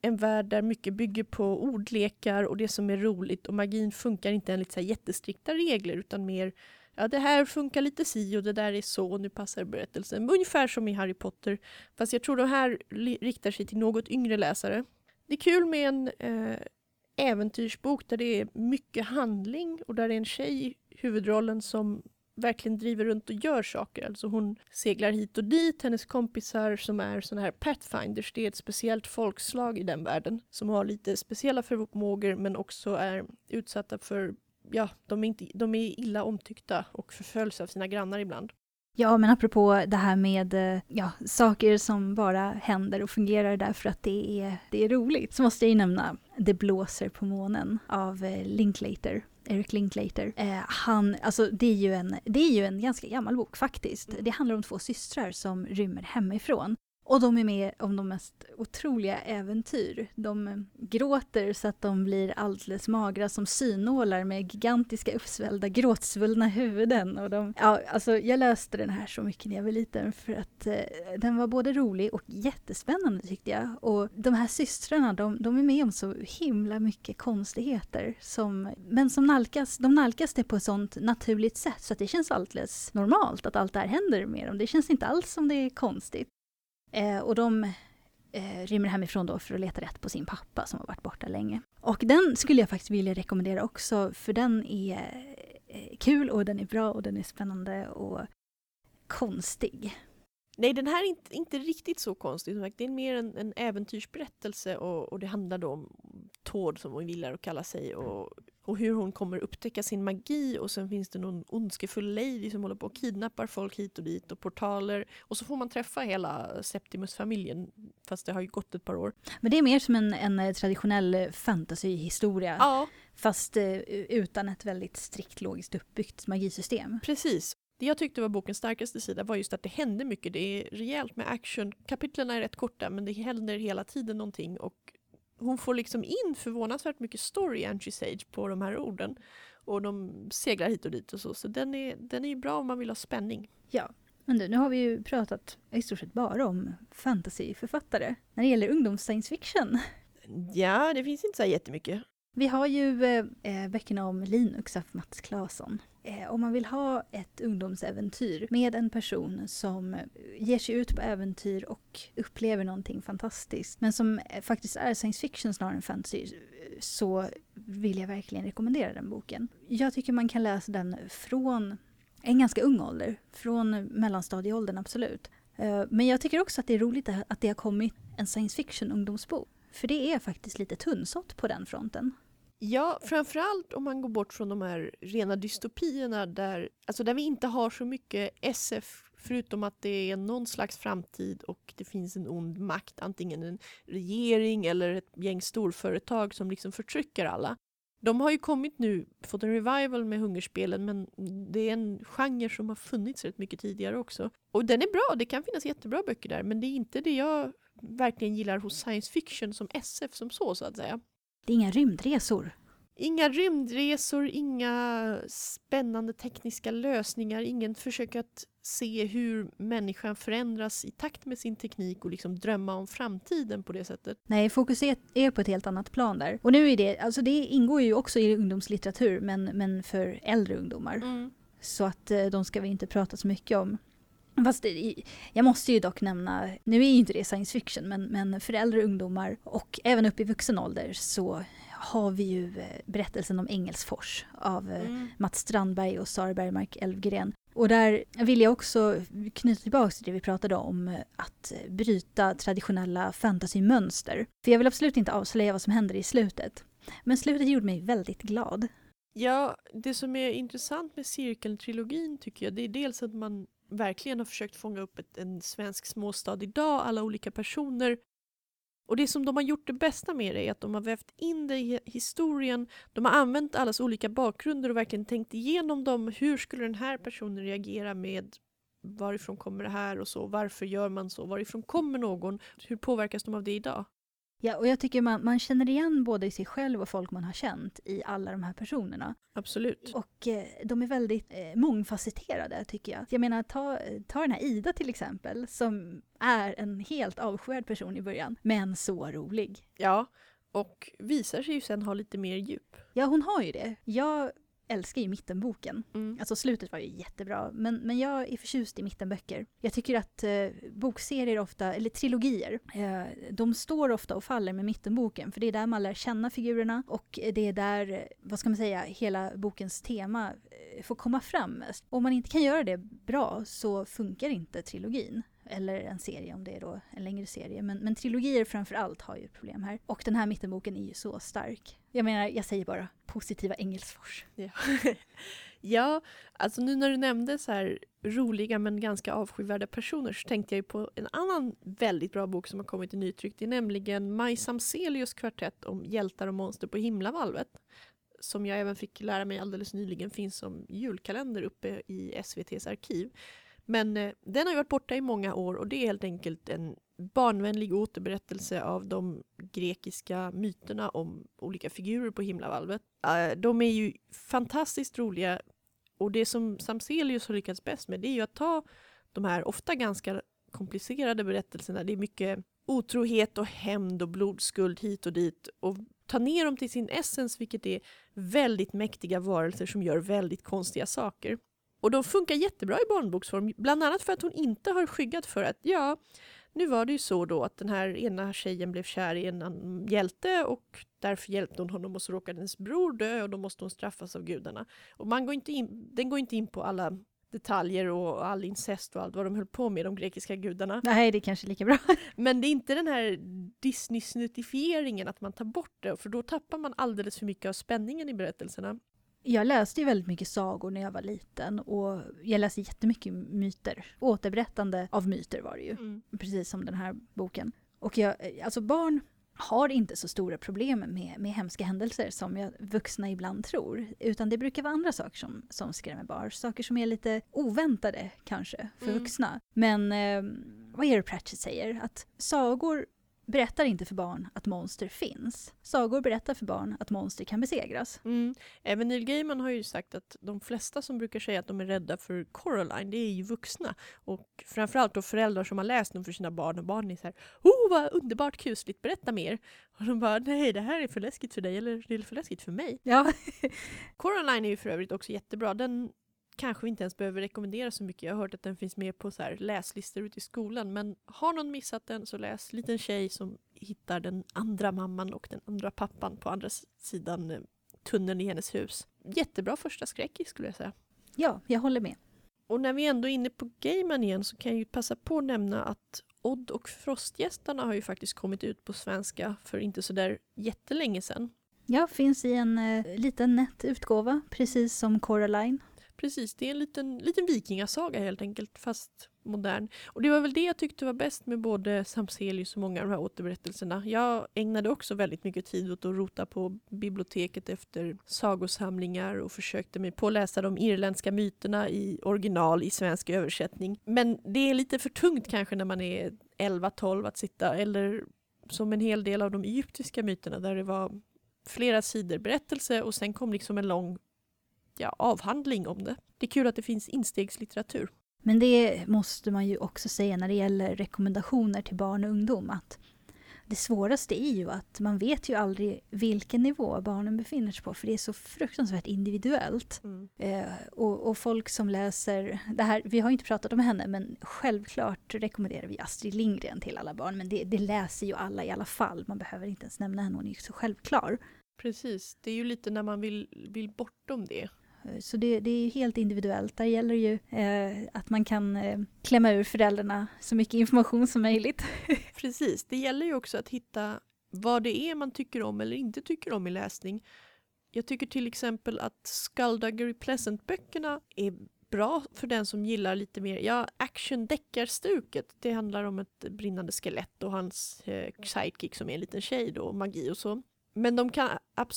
en värld där mycket bygger på ordlekar och det som är roligt och magin funkar inte enligt så här jättestrikta regler utan mer ja det här funkar lite si och det där är så och nu passar berättelsen. Ungefär som i Harry Potter. Fast jag tror de här riktar sig till något yngre läsare. Det är kul med en eh, äventyrsbok där det är mycket handling och där det är en tjej i huvudrollen som verkligen driver runt och gör saker. Alltså hon seglar hit och dit, hennes kompisar som är såna här pathfinders, det är ett speciellt folkslag i den världen som har lite speciella förmågor men också är utsatta för, ja, de är, inte, de är illa omtyckta och förföljs av sina grannar ibland. Ja, men apropå det här med eh, ja, saker som bara händer och fungerar därför att det är, det är roligt, så måste jag ju nämna Det blåser på månen av eh, Linklater. Eric Linklater. Eh, han, alltså det är, ju en, det är ju en ganska gammal bok faktiskt. Det handlar om två systrar som rymmer hemifrån. Och de är med om de mest otroliga äventyr. De eh, gråter så att de blir alldeles magra som synålar med gigantiska uppsvällda gråtsvullna huvuden. Och de, ja, alltså jag läste den här så mycket när jag var liten för att eh, den var både rolig och jättespännande tyckte jag. Och de här systrarna, de, de är med om så himla mycket konstigheter. Som, men som nalkas, de nalkas det på ett sånt naturligt sätt så att det känns alldeles normalt att allt det här händer med dem. Det känns inte alls som det är konstigt. Eh, och de eh, rymmer hemifrån då för att leta rätt på sin pappa som har varit borta länge. Och den skulle jag faktiskt vilja rekommendera också för den är eh, kul och den är bra och den är spännande och konstig. Nej, den här är inte, inte riktigt så konstig. Det är mer en, en äventyrsberättelse och, och det handlar då om Tord som hon gillar att kalla sig och och hur hon kommer upptäcka sin magi och sen finns det någon ondskefull lady som håller på och kidnappar folk hit och dit och portaler och så får man träffa hela Septimus-familjen fast det har ju gått ett par år. Men det är mer som en, en traditionell fantasyhistoria ja. fast uh, utan ett väldigt strikt logiskt uppbyggt magisystem. Precis. Det jag tyckte var bokens starkaste sida var just att det hände mycket. Det är rejält med action. Kapitlen är rätt korta men det händer hela tiden någonting och hon får liksom in förvånansvärt mycket story, Angie Sage, på de här orden. Och de seglar hit och dit och så. Så den är, den är ju bra om man vill ha spänning. Ja, men du, nu har vi ju pratat i stort sett bara om fantasyförfattare. När det gäller ungdoms science fiction. Ja, det finns inte så jättemycket. Vi har ju eh, eh, böckerna om Linux av Mats Claesson. Eh, om man vill ha ett ungdomsäventyr med en person som ger sig ut på äventyr och upplever någonting fantastiskt, men som eh, faktiskt är science fiction snarare än fantasy, eh, så vill jag verkligen rekommendera den boken. Jag tycker man kan läsa den från en ganska ung ålder, från mellanstadieåldern absolut. Eh, men jag tycker också att det är roligt att det har kommit en science fiction ungdomsbok. För det är faktiskt lite tunnsått på den fronten. Ja, framförallt om man går bort från de här rena dystopierna där, alltså där vi inte har så mycket SF förutom att det är någon slags framtid och det finns en ond makt, antingen en regering eller ett gäng storföretag som liksom förtrycker alla. De har ju kommit nu, fått en revival med Hungerspelen men det är en genre som har funnits rätt mycket tidigare också. Och den är bra, det kan finnas jättebra böcker där men det är inte det jag verkligen gillar hos science fiction som SF som så, så att säga. Det är inga rymdresor. Inga rymdresor, inga spännande tekniska lösningar, ingen försök att se hur människan förändras i takt med sin teknik och liksom drömma om framtiden på det sättet. Nej, fokus är på ett helt annat plan där. Och nu är det, alltså det ingår ju också i ungdomslitteratur men, men för äldre ungdomar. Mm. Så att eh, de ska vi inte prata så mycket om. Fast det, jag måste ju dock nämna, nu är ju inte det science fiction, men, men för äldre ungdomar och även upp i vuxen ålder så har vi ju eh, berättelsen om Engelsfors av eh, mm. Mats Strandberg och Sara Bergmark Elfgren. Och där vill jag också knyta tillbaka till det vi pratade om, eh, att bryta traditionella fantasymönster. För jag vill absolut inte avslöja vad som händer i slutet. Men slutet gjorde mig väldigt glad. Ja, det som är intressant med cirkeltrilogin tycker jag, det är dels att man verkligen har försökt fånga upp ett, en svensk småstad idag, alla olika personer. Och det som de har gjort det bästa med det är att de har vävt in det i historien. De har använt allas olika bakgrunder och verkligen tänkt igenom dem. Hur skulle den här personen reagera med varifrån kommer det här och så? Varför gör man så? Varifrån kommer någon? Hur påverkas de av det idag? Ja, och jag tycker man, man känner igen både sig själv och folk man har känt i alla de här personerna. Absolut. Och eh, de är väldigt eh, mångfacetterade tycker jag. Jag menar, ta, ta den här Ida till exempel, som är en helt avskyvärd person i början, men så rolig. Ja, och visar sig ju sen ha lite mer djup. Ja, hon har ju det. Jag älskar ju mittenboken. Mm. Alltså slutet var ju jättebra, men, men jag är förtjust i mittenböcker. Jag tycker att eh, bokserier ofta, eller trilogier, eh, de står ofta och faller med mittenboken, för det är där man lär känna figurerna och det är där, vad ska man säga, hela bokens tema eh, får komma fram. Om man inte kan göra det bra så funkar inte trilogin. Eller en serie om det är då en längre serie. Men, men trilogier framför allt har ju ett problem här. Och den här mittenboken är ju så stark. Jag menar, jag säger bara positiva Engelsfors. Ja. ja, alltså nu när du nämnde så här roliga men ganska avskyvärda personer så tänkte jag ju på en annan väldigt bra bok som har kommit i nytryck. Det är nämligen Maj Samzelius kvartett om hjältar och monster på himlavalvet. Som jag även fick lära mig alldeles nyligen finns som julkalender uppe i SVTs arkiv. Men eh, den har ju varit borta i många år och det är helt enkelt en barnvänlig återberättelse av de grekiska myterna om olika figurer på himlavalvet. Eh, de är ju fantastiskt roliga och det som Samselius har lyckats bäst med det är ju att ta de här ofta ganska komplicerade berättelserna. Det är mycket otrohet och hämnd och blodskuld hit och dit och ta ner dem till sin essens vilket är väldigt mäktiga varelser som gör väldigt konstiga saker. Och de funkar jättebra i barnboksform, bland annat för att hon inte har skyggat för att ja, nu var det ju så då att den här ena tjejen blev kär i en hjälte och därför hjälpte hon honom och så råkade hennes bror dö och då måste hon straffas av gudarna. Och man går inte in, den går inte in på alla detaljer och all incest och allt vad de höll på med, de grekiska gudarna. Nej, det är kanske lika bra. Men det är inte den här Disney-snuttifieringen att man tar bort det, för då tappar man alldeles för mycket av spänningen i berättelserna. Jag läste ju väldigt mycket sagor när jag var liten och jag läste jättemycket myter. Återberättande av myter var det ju, mm. precis som den här boken. Och jag, alltså barn har inte så stora problem med, med hemska händelser som jag, vuxna ibland tror. Utan det brukar vara andra saker som, som skrämmer barn. Saker som är lite oväntade kanske för mm. vuxna. Men eh, vad är det Pratchett säger? Att sagor berättar inte för barn att monster finns. Sagor berättar för barn att monster kan besegras. Mm. Även Neil Gaiman har ju sagt att de flesta som brukar säga att de är rädda för Coraline, det är ju vuxna. Och framförallt då föräldrar som har läst dem för sina barn och barnen är så här Oh vad underbart kusligt, berätta mer! Och de bara Nej det här är för läskigt för dig eller det är för läskigt för mig. Ja. Coraline är ju för övrigt också jättebra. Den kanske inte ens behöver rekommendera så mycket. Jag har hört att den finns med på så här läslistor ute i skolan. Men har någon missat den så läs Liten tjej som hittar den andra mamman och den andra pappan på andra sidan eh, tunneln i hennes hus. Jättebra första skräck skulle jag säga. Ja, jag håller med. Och när vi ändå är inne på Gaiman igen så kan jag ju passa på att nämna att Odd och Frostgästarna har ju faktiskt kommit ut på svenska för inte så där jättelänge sedan. Ja, finns i en eh, liten nätt utgåva, precis som Coraline. Precis, det är en liten, liten vikingasaga helt enkelt, fast modern. Och det var väl det jag tyckte var bäst med både Samselius och många av de här återberättelserna. Jag ägnade också väldigt mycket tid åt att rota på biblioteket efter sagosamlingar och försökte mig på att läsa de irländska myterna i original i svensk översättning. Men det är lite för tungt kanske när man är 11-12 att sitta, eller som en hel del av de egyptiska myterna där det var flera sidor berättelse och sen kom liksom en lång ja, avhandling om det. Det är kul att det finns instegslitteratur. Men det måste man ju också säga när det gäller rekommendationer till barn och ungdom att det svåraste är ju att man vet ju aldrig vilken nivå barnen befinner sig på för det är så fruktansvärt individuellt. Mm. Eh, och, och, folk som läser, det här, vi har inte pratat om henne men självklart rekommenderar vi Astrid Lindgren till alla barn men det, det läser ju alla i alla fall, man behöver inte ens nämna henne, hon är ju så självklar. Precis, det är ju lite när man vill, vill bortom det. Så det, det är helt individuellt. Där gäller ju eh, att man kan eh, klämma ur föräldrarna så mycket information som möjligt. Precis, det gäller ju också att hitta vad det är man tycker om eller inte tycker om i läsning. Jag tycker till exempel att Skullduggery Pleasant-böckerna är bra för den som gillar lite mer ja, action-deckarstuket. Det handlar om ett brinnande skelett och hans eh, sidekick som är en liten tjej då, magi och så. Men de kan,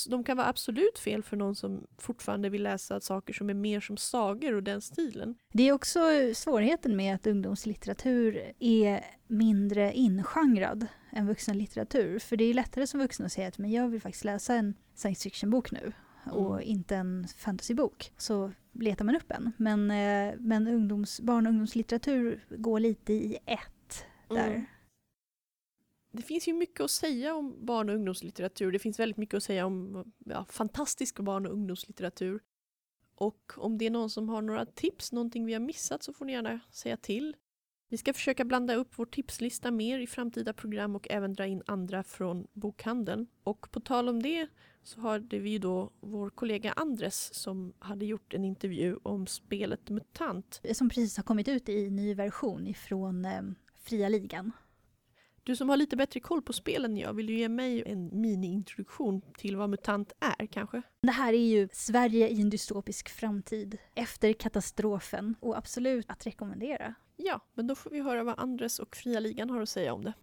de kan vara absolut fel för någon som fortfarande vill läsa saker som är mer som sagor och den stilen. Det är också svårigheten med att ungdomslitteratur är mindre ingenrad än vuxenlitteratur. För det är lättare som vuxen att säga att men jag vill faktiskt läsa en science fiction-bok nu och mm. inte en fantasybok. Så letar man upp en. Men, eh, men ungdoms, barn och ungdomslitteratur går lite i ett där. Mm det finns ju mycket att säga om barn och ungdomslitteratur. Det finns väldigt mycket att säga om ja, fantastisk barn och ungdomslitteratur. Och om det är någon som har några tips, någonting vi har missat, så får ni gärna säga till. Vi ska försöka blanda upp vår tipslista mer i framtida program och även dra in andra från bokhandeln. Och på tal om det så hade vi ju då vår kollega Andres som hade gjort en intervju om spelet MUTANT. Som precis har kommit ut i ny version ifrån eh, Fria Ligan. Du som har lite bättre koll på spelen än jag, vill du ge mig en mini-introduktion till vad MUTANT är kanske? Det här är ju Sverige i en dystopisk framtid efter katastrofen och absolut att rekommendera. Ja, men då får vi höra vad Andres och Fria Ligan har att säga om det.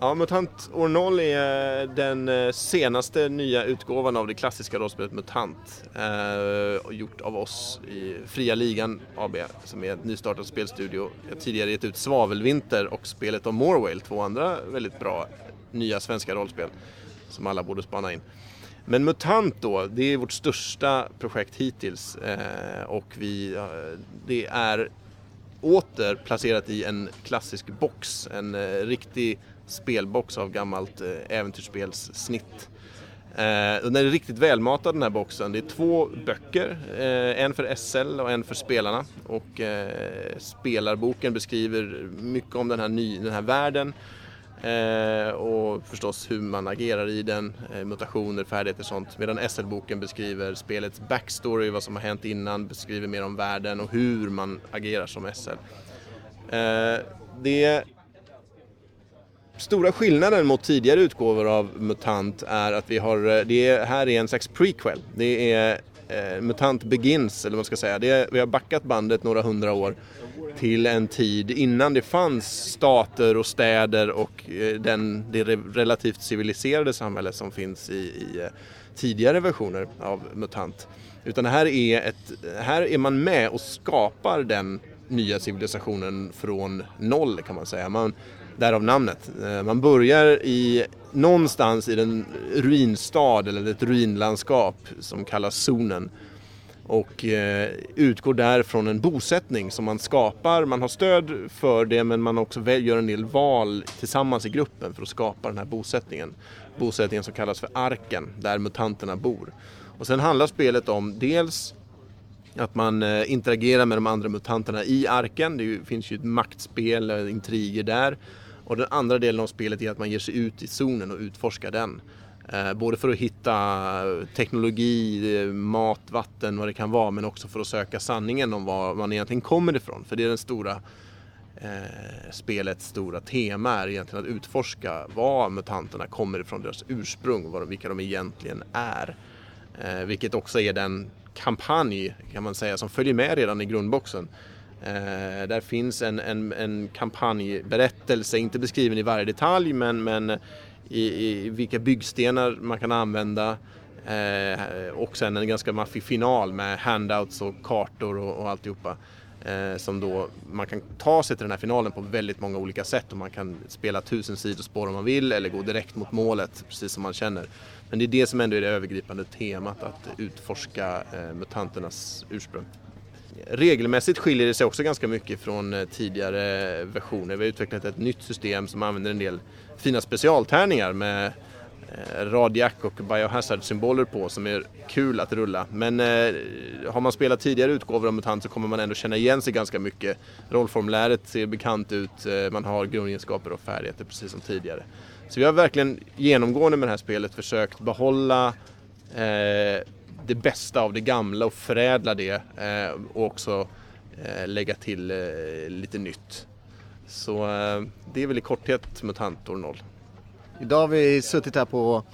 Ja, MUTANT år 0 är den eh, senaste nya utgåvan av det klassiska rollspelet MUTANT. Eh, gjort av oss i Fria Ligan AB som är en nystartad spelstudio. Jag har tidigare gett ut Svavelvinter och spelet om Morwale, två andra väldigt bra nya svenska rollspel som alla borde spana in. Men MUTANT då, det är vårt största projekt hittills eh, och vi, eh, det är åter placerat i en klassisk box, en eh, riktig spelbox av gammalt eh, äventyrsspelssnitt. Eh, den är riktigt välmatad den här boxen. Det är två böcker, eh, en för SL och en för spelarna. Och eh, spelarboken beskriver mycket om den här, ny, den här världen eh, och förstås hur man agerar i den, eh, mutationer, färdigheter och sånt. Medan SL-boken beskriver spelets backstory, vad som har hänt innan, beskriver mer om världen och hur man agerar som SL. Eh, det Stora skillnaden mot tidigare utgåvor av MUTANT är att vi har, eh, det är, här är en slags prequel. Det är eh, MUTANT Begins, eller vad man ska säga. Det är, vi har backat bandet några hundra år till en tid innan det fanns stater och städer och eh, den, det relativt civiliserade samhälle som finns i, i eh, tidigare versioner av MUTANT. Utan här är, ett, här är man med och skapar den nya civilisationen från noll kan man säga. Man, Därav namnet. Eh, man börjar i någonstans i den ruinstad eller ett ruinlandskap som kallas zonen och eh, utgår där från en bosättning som man skapar. Man har stöd för det men man också gör en del val tillsammans i gruppen för att skapa den här bosättningen. Bosättningen som kallas för Arken, där mutanterna bor. Och sen handlar spelet om dels att man eh, interagerar med de andra mutanterna i Arken. Det finns ju ett maktspel, eh, intriger där. Och den andra delen av spelet är att man ger sig ut i zonen och utforskar den. Eh, både för att hitta eh, teknologi, eh, mat, vatten, vad det kan vara, men också för att söka sanningen om var man egentligen kommer ifrån. För det är den stora eh, spelets stora tema är egentligen att utforska var mutanterna kommer ifrån, deras ursprung, var, vilka de egentligen är. Eh, vilket också är den kampanj kan man säga som följer med redan i grundboxen. Eh, där finns en, en, en kampanjberättelse, inte beskriven i varje detalj men, men i, i vilka byggstenar man kan använda eh, och sen en ganska maffig final med handouts och kartor och, och alltihopa. Eh, som då man kan ta sig till den här finalen på väldigt många olika sätt och man kan spela tusen sidospår om man vill eller gå direkt mot målet precis som man känner. Men det är det som ändå är det övergripande temat att utforska eh, mutanternas ursprung. Regelmässigt skiljer det sig också ganska mycket från eh, tidigare versioner. Vi har utvecklat ett nytt system som använder en del fina specialtärningar med eh, Radiac och Biohazard-symboler på som är kul att rulla. Men eh, har man spelat tidigare utgåvor av MUTANT så kommer man ändå känna igen sig ganska mycket. Rollformuläret ser bekant ut, eh, man har grundegenskaper och färdigheter precis som tidigare. Så vi har verkligen genomgående med det här spelet försökt behålla eh, det bästa av det gamla och förädla det eh, och också eh, lägga till eh, lite nytt. Så eh, det är väl i korthet MUTANT år 0. Idag har vi suttit här på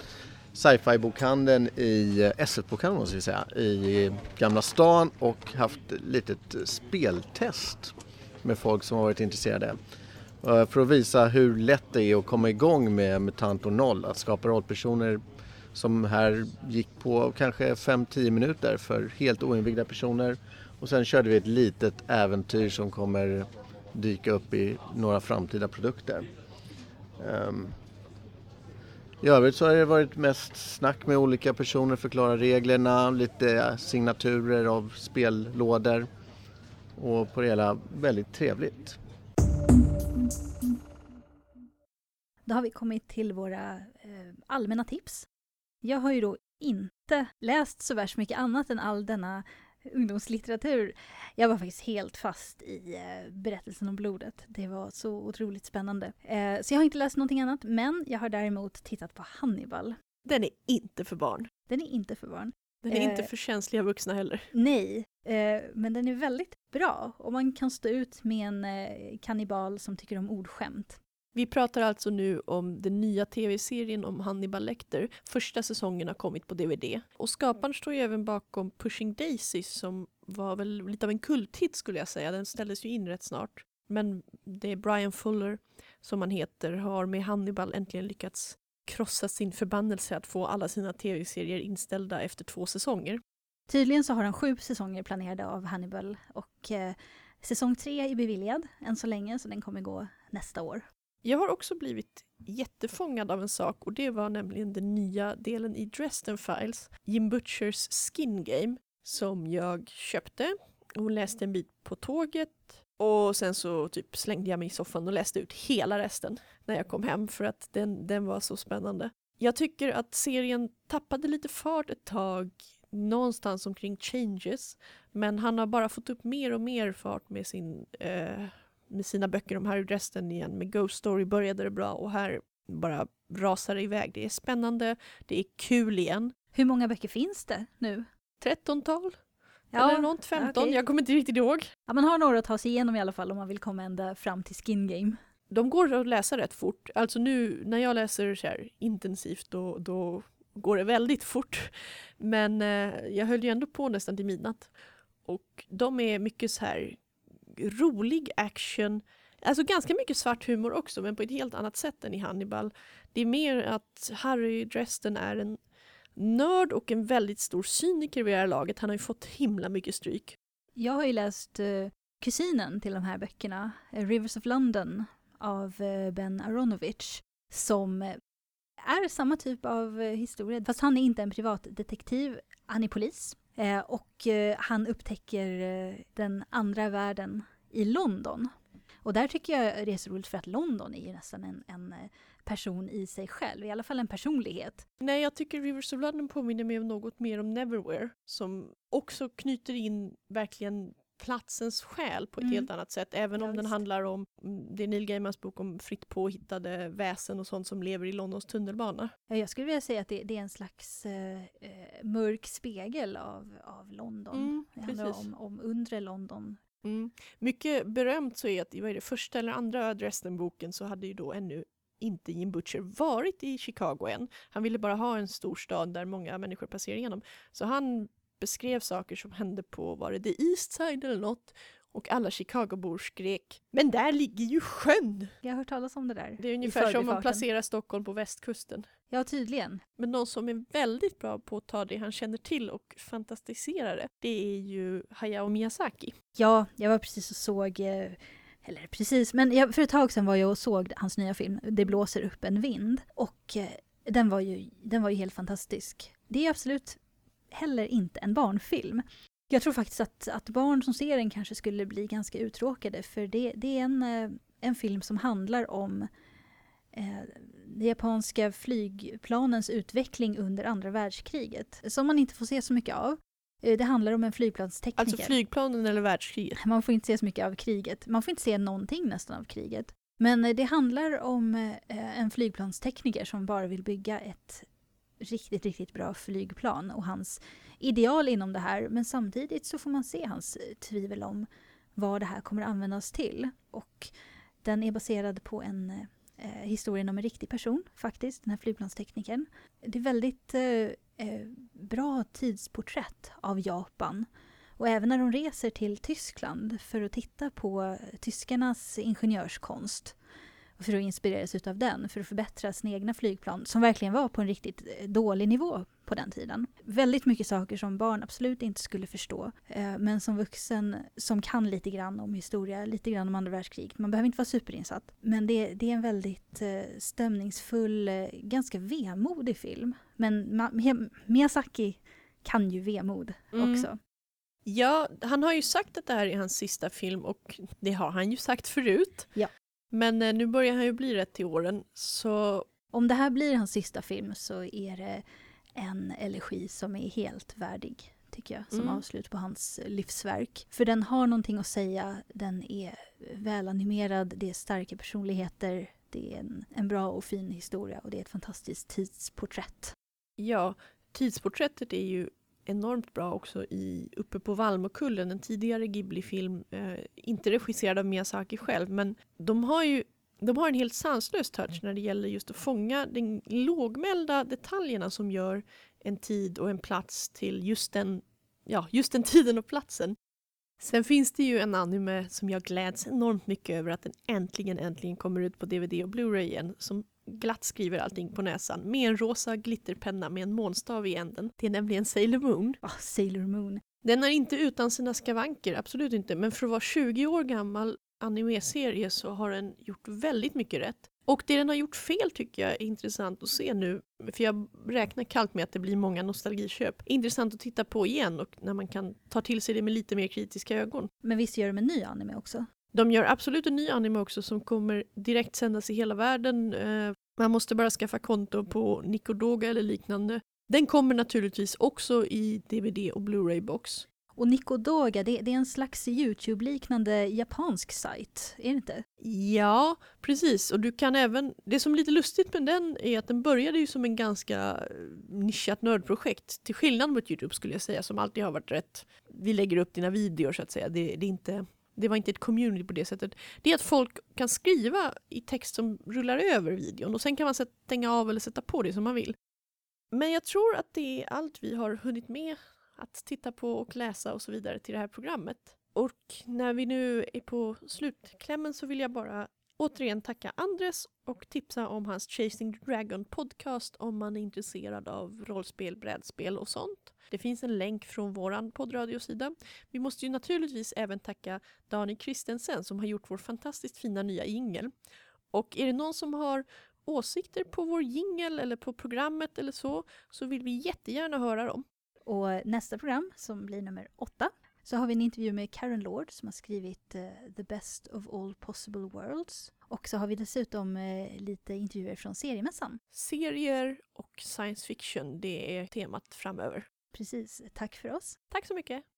sci-fi bokhandeln i eh, SF-bokhandeln måste vi säga, i Gamla stan och haft litet speltest med folk som har varit intresserade. Eh, för att visa hur lätt det är att komma igång med MUTANT och noll. Att skapa rollpersoner som här gick på kanske 5-10 minuter för helt oinvigda personer. Och sen körde vi ett litet äventyr som kommer dyka upp i några framtida produkter. Um, I övrigt så har det varit mest snack med olika personer, förklara reglerna, lite signaturer av spellådor. Och på det hela väldigt trevligt. Då har vi kommit till våra eh, allmänna tips. Jag har ju då inte läst så värst mycket annat än all denna ungdomslitteratur. Jag var faktiskt helt fast i eh, berättelsen om blodet. Det var så otroligt spännande. Eh, så jag har inte läst någonting annat, men jag har däremot tittat på Hannibal. Den är inte för barn. Den är inte för barn. Den är Eh. inte för känsliga vuxna heller. Nej, eh, men den är väldigt bra och man kan stå ut med en kannibal som tycker om ordskämt. Vi pratar alltså nu om den nya tv-serien om Hannibal Lecter. Första säsongen har kommit på DVD. Och skaparen står ju även bakom Pushing Daisies som var väl lite av en kulthit skulle jag säga. Den ställdes ju in rätt snart. Men det är Brian Fuller, som han heter, har med Hannibal äntligen lyckats krossa sin förbannelse att få alla sina tv-serier inställda efter två säsonger. Tydligen så har han sju säsonger planerade av Hannibal och eh, säsong tre är beviljad än så länge så den kommer gå nästa år. Jag har också blivit jättefångad av en sak och det var nämligen den nya delen i Dresden Files, Jim Butchers Skin Game, som jag köpte och läste en bit på tåget och sen så typ slängde jag mig i soffan och läste ut hela resten när jag kom hem för att den, den var så spännande. Jag tycker att serien tappade lite fart ett tag någonstans omkring Changes men han har bara fått upp mer och mer fart med sin eh, med sina böcker om Harry Dresden igen. Med Ghost Story började det bra och här bara rasar det iväg. Det är spännande, det är kul igen. Hur många böcker finns det nu? 13-tal? Eller något 15, okej. jag kommer inte riktigt ihåg. Ja, man har några att ta sig igenom i alla fall om man vill komma ända fram till Skin Game. De går att läsa rätt fort. Alltså nu när jag läser så här intensivt då, då går det väldigt fort. Men eh, jag höll ju ändå på nästan till midnatt. Och de är mycket så här rolig action. Alltså ganska mycket svart humor också men på ett helt annat sätt än i Hannibal. Det är mer att Harry Dresden är en nörd och en väldigt stor cyniker vid det här laget. Han har ju fått himla mycket stryk. Jag har ju läst eh, kusinen till de här böckerna, eh, Rivers of London av eh, Ben Aronovich, som eh, är samma typ av eh, historia, fast han är inte en privatdetektiv, han är polis. Eh, och eh, han upptäcker eh, den andra världen i London. Och där tycker jag det är så roligt för att London är ju nästan en, en eh, person i sig själv, i alla fall en personlighet. Nej, jag tycker Rivers of London påminner mig om något mer om Neverwhere som också knyter in verkligen platsens själ på ett Mm. helt annat sätt. Även Ja, om den handlar om, mm, det är Neil Gaimans bok om fritt påhittade väsen och sånt som lever i Londons tunnelbana. Ja, Jag skulle vilja säga att det, det är en slags eh, eh, mörk spegel av, av London. Mm, det handlar precis. om, om undre London. Mm. Mycket berömt så är att i vad är det, första eller andra Dresden-boken så hade ju då ännu inte Jim Butcher varit i Chicago än. Han ville bara ha en stor stad där många människor passerar igenom. Så han beskrev saker som hände på, var det The East Side eller något? Och alla Chicagobor skrek “Men där ligger ju sjön!” Jag har hört talas om det där. Det är ungefär som förbifarten. placerar Stockholm på västkusten. Ja, tydligen. Men någon som är väldigt bra på att ta det han känner till och fantastisera det, det är ju Hayao Miyazaki. Ja, jag var precis och såg, eh, eller precis, men jag, för ett tag sedan var jag och såg hans nya film Det blåser upp en vind. Och eh, den, var ju, den var ju helt fantastisk. Det är absolut heller inte en barnfilm. Jag tror faktiskt att, att barn som ser den kanske skulle bli ganska uttråkade för det, det är en, eh, en film som handlar om eh, de japanska flygplanens utveckling under andra världskriget. Som man inte får se så mycket av. Eh, Det handlar om en flygplanstekniker. Alltså flygplanen eller världskriget. Man får inte se så mycket av kriget. Man får inte se någonting nästan av kriget. Men eh, det handlar om en flygplanstekniker som bara vill bygga ett riktigt, riktigt bra flygplan och hans ideal inom det här. Men samtidigt så får man se hans eh, tvivel om vad det här kommer användas till. Och den är baserad på en eh, eh, historien om en riktig person faktiskt, den här flygplansteknikern. Det är väldigt eh, eh, bra tidsporträtt av Japan. Och även när de reser till Tyskland för att titta på tyskarnas ingenjörskonst för att inspireras utav den, för att förbättra sina egna flygplan, som verkligen var på en riktigt eh, dålig nivå på den tiden. Väldigt mycket saker som barn absolut inte skulle förstå, eh, men som vuxen som kan lite grann om historia, lite grann om andra världskriget, man behöver inte vara superinsatt. Men det, det är en väldigt eh, stämningsfull, ganska vemodig film. Men Miyazaki kan ju vemod Mm. också. Ja, han har ju sagt att det här är hans sista film och det har han ju sagt förut. Ja. Men eh, nu börjar han ju bli rätt till åren så Om det här blir hans sista film så är det en elegi som är helt värdig, tycker jag, som Mm. avslut på hans livsverk. För den har någonting att säga, den är välanimerad, det är starka personligheter, det är en, en bra och fin historia och det är ett fantastiskt tidsporträtt. ja, tidsporträttet är ju enormt bra också i Uppe på Valmokullen, en tidigare Ghibli-film, eh, inte regisserad av Miyazaki själv, men de har ju de har en helt sanslös touch när det gäller just att fånga de lågmälda detaljerna som gör en tid och en plats till just den, ja, just den tiden och platsen. Sen finns det ju en anime som jag gläds enormt mycket över att den äntligen, äntligen kommer ut på DVD och Blu-ray igen, som glatt skriver allting på näsan med en rosa glitterpenna med en månstav i änden. Det är nämligen Sailor Moon. Ah, Sailor Moon. Den är inte utan sina skavanker, absolut inte, men för att vara 20 år gammal animeserie så har den gjort väldigt mycket rätt. Och det den har gjort fel tycker jag är intressant att se nu, för jag räknar kallt med att det blir många nostalgiköp. Intressant att titta på igen och när man kan ta till sig det med lite mer kritiska ögon. Men visst gör de en ny anime också? De gör absolut en ny anime också som kommer direkt sändas i hela världen. Eh, Man måste bara skaffa konto på Nikodoga eller liknande. Den kommer naturligtvis också i DVD och Blu-ray-box. Och Nikodoga, det, det är en slags YouTube-liknande japansk sajt, är det inte? Ja, precis. Och du kan även... Det som är lite lustigt med den är att den började ju som en ganska eh, nischat nördprojekt. Till skillnad mot Youtube skulle jag säga, som alltid har varit rätt... Vi lägger upp dina videor så att säga. Det, det, är inte, det var inte ett community på det sättet. Det är att folk kan skriva i text som rullar över videon och sen kan man stänga av eller sätta på det som man vill. Men jag tror att det är allt vi har hunnit med att titta på och läsa och så vidare till det här programmet. Och när vi nu är på slutklämmen så vill jag bara återigen tacka Andres och tipsa om hans Chasing the Dragon podcast om man är intresserad av rollspel, brädspel och sånt. Det finns en länk från våran poddradiosida. Vi måste ju naturligtvis även tacka Dani Kristensen som har gjort vår fantastiskt fina nya jingel. Och är det någon som har åsikter på vår jingel eller på programmet eller så, så vill vi jättegärna höra dem. Och nästa program, som blir nummer åtta, så har vi en intervju med Karen Lord som har skrivit eh, The Best of All Possible Worlds. Och så har vi dessutom eh, lite intervjuer från seriemässan. Serier och science fiction, det är temat framöver. Precis, tack för oss. Tack så mycket!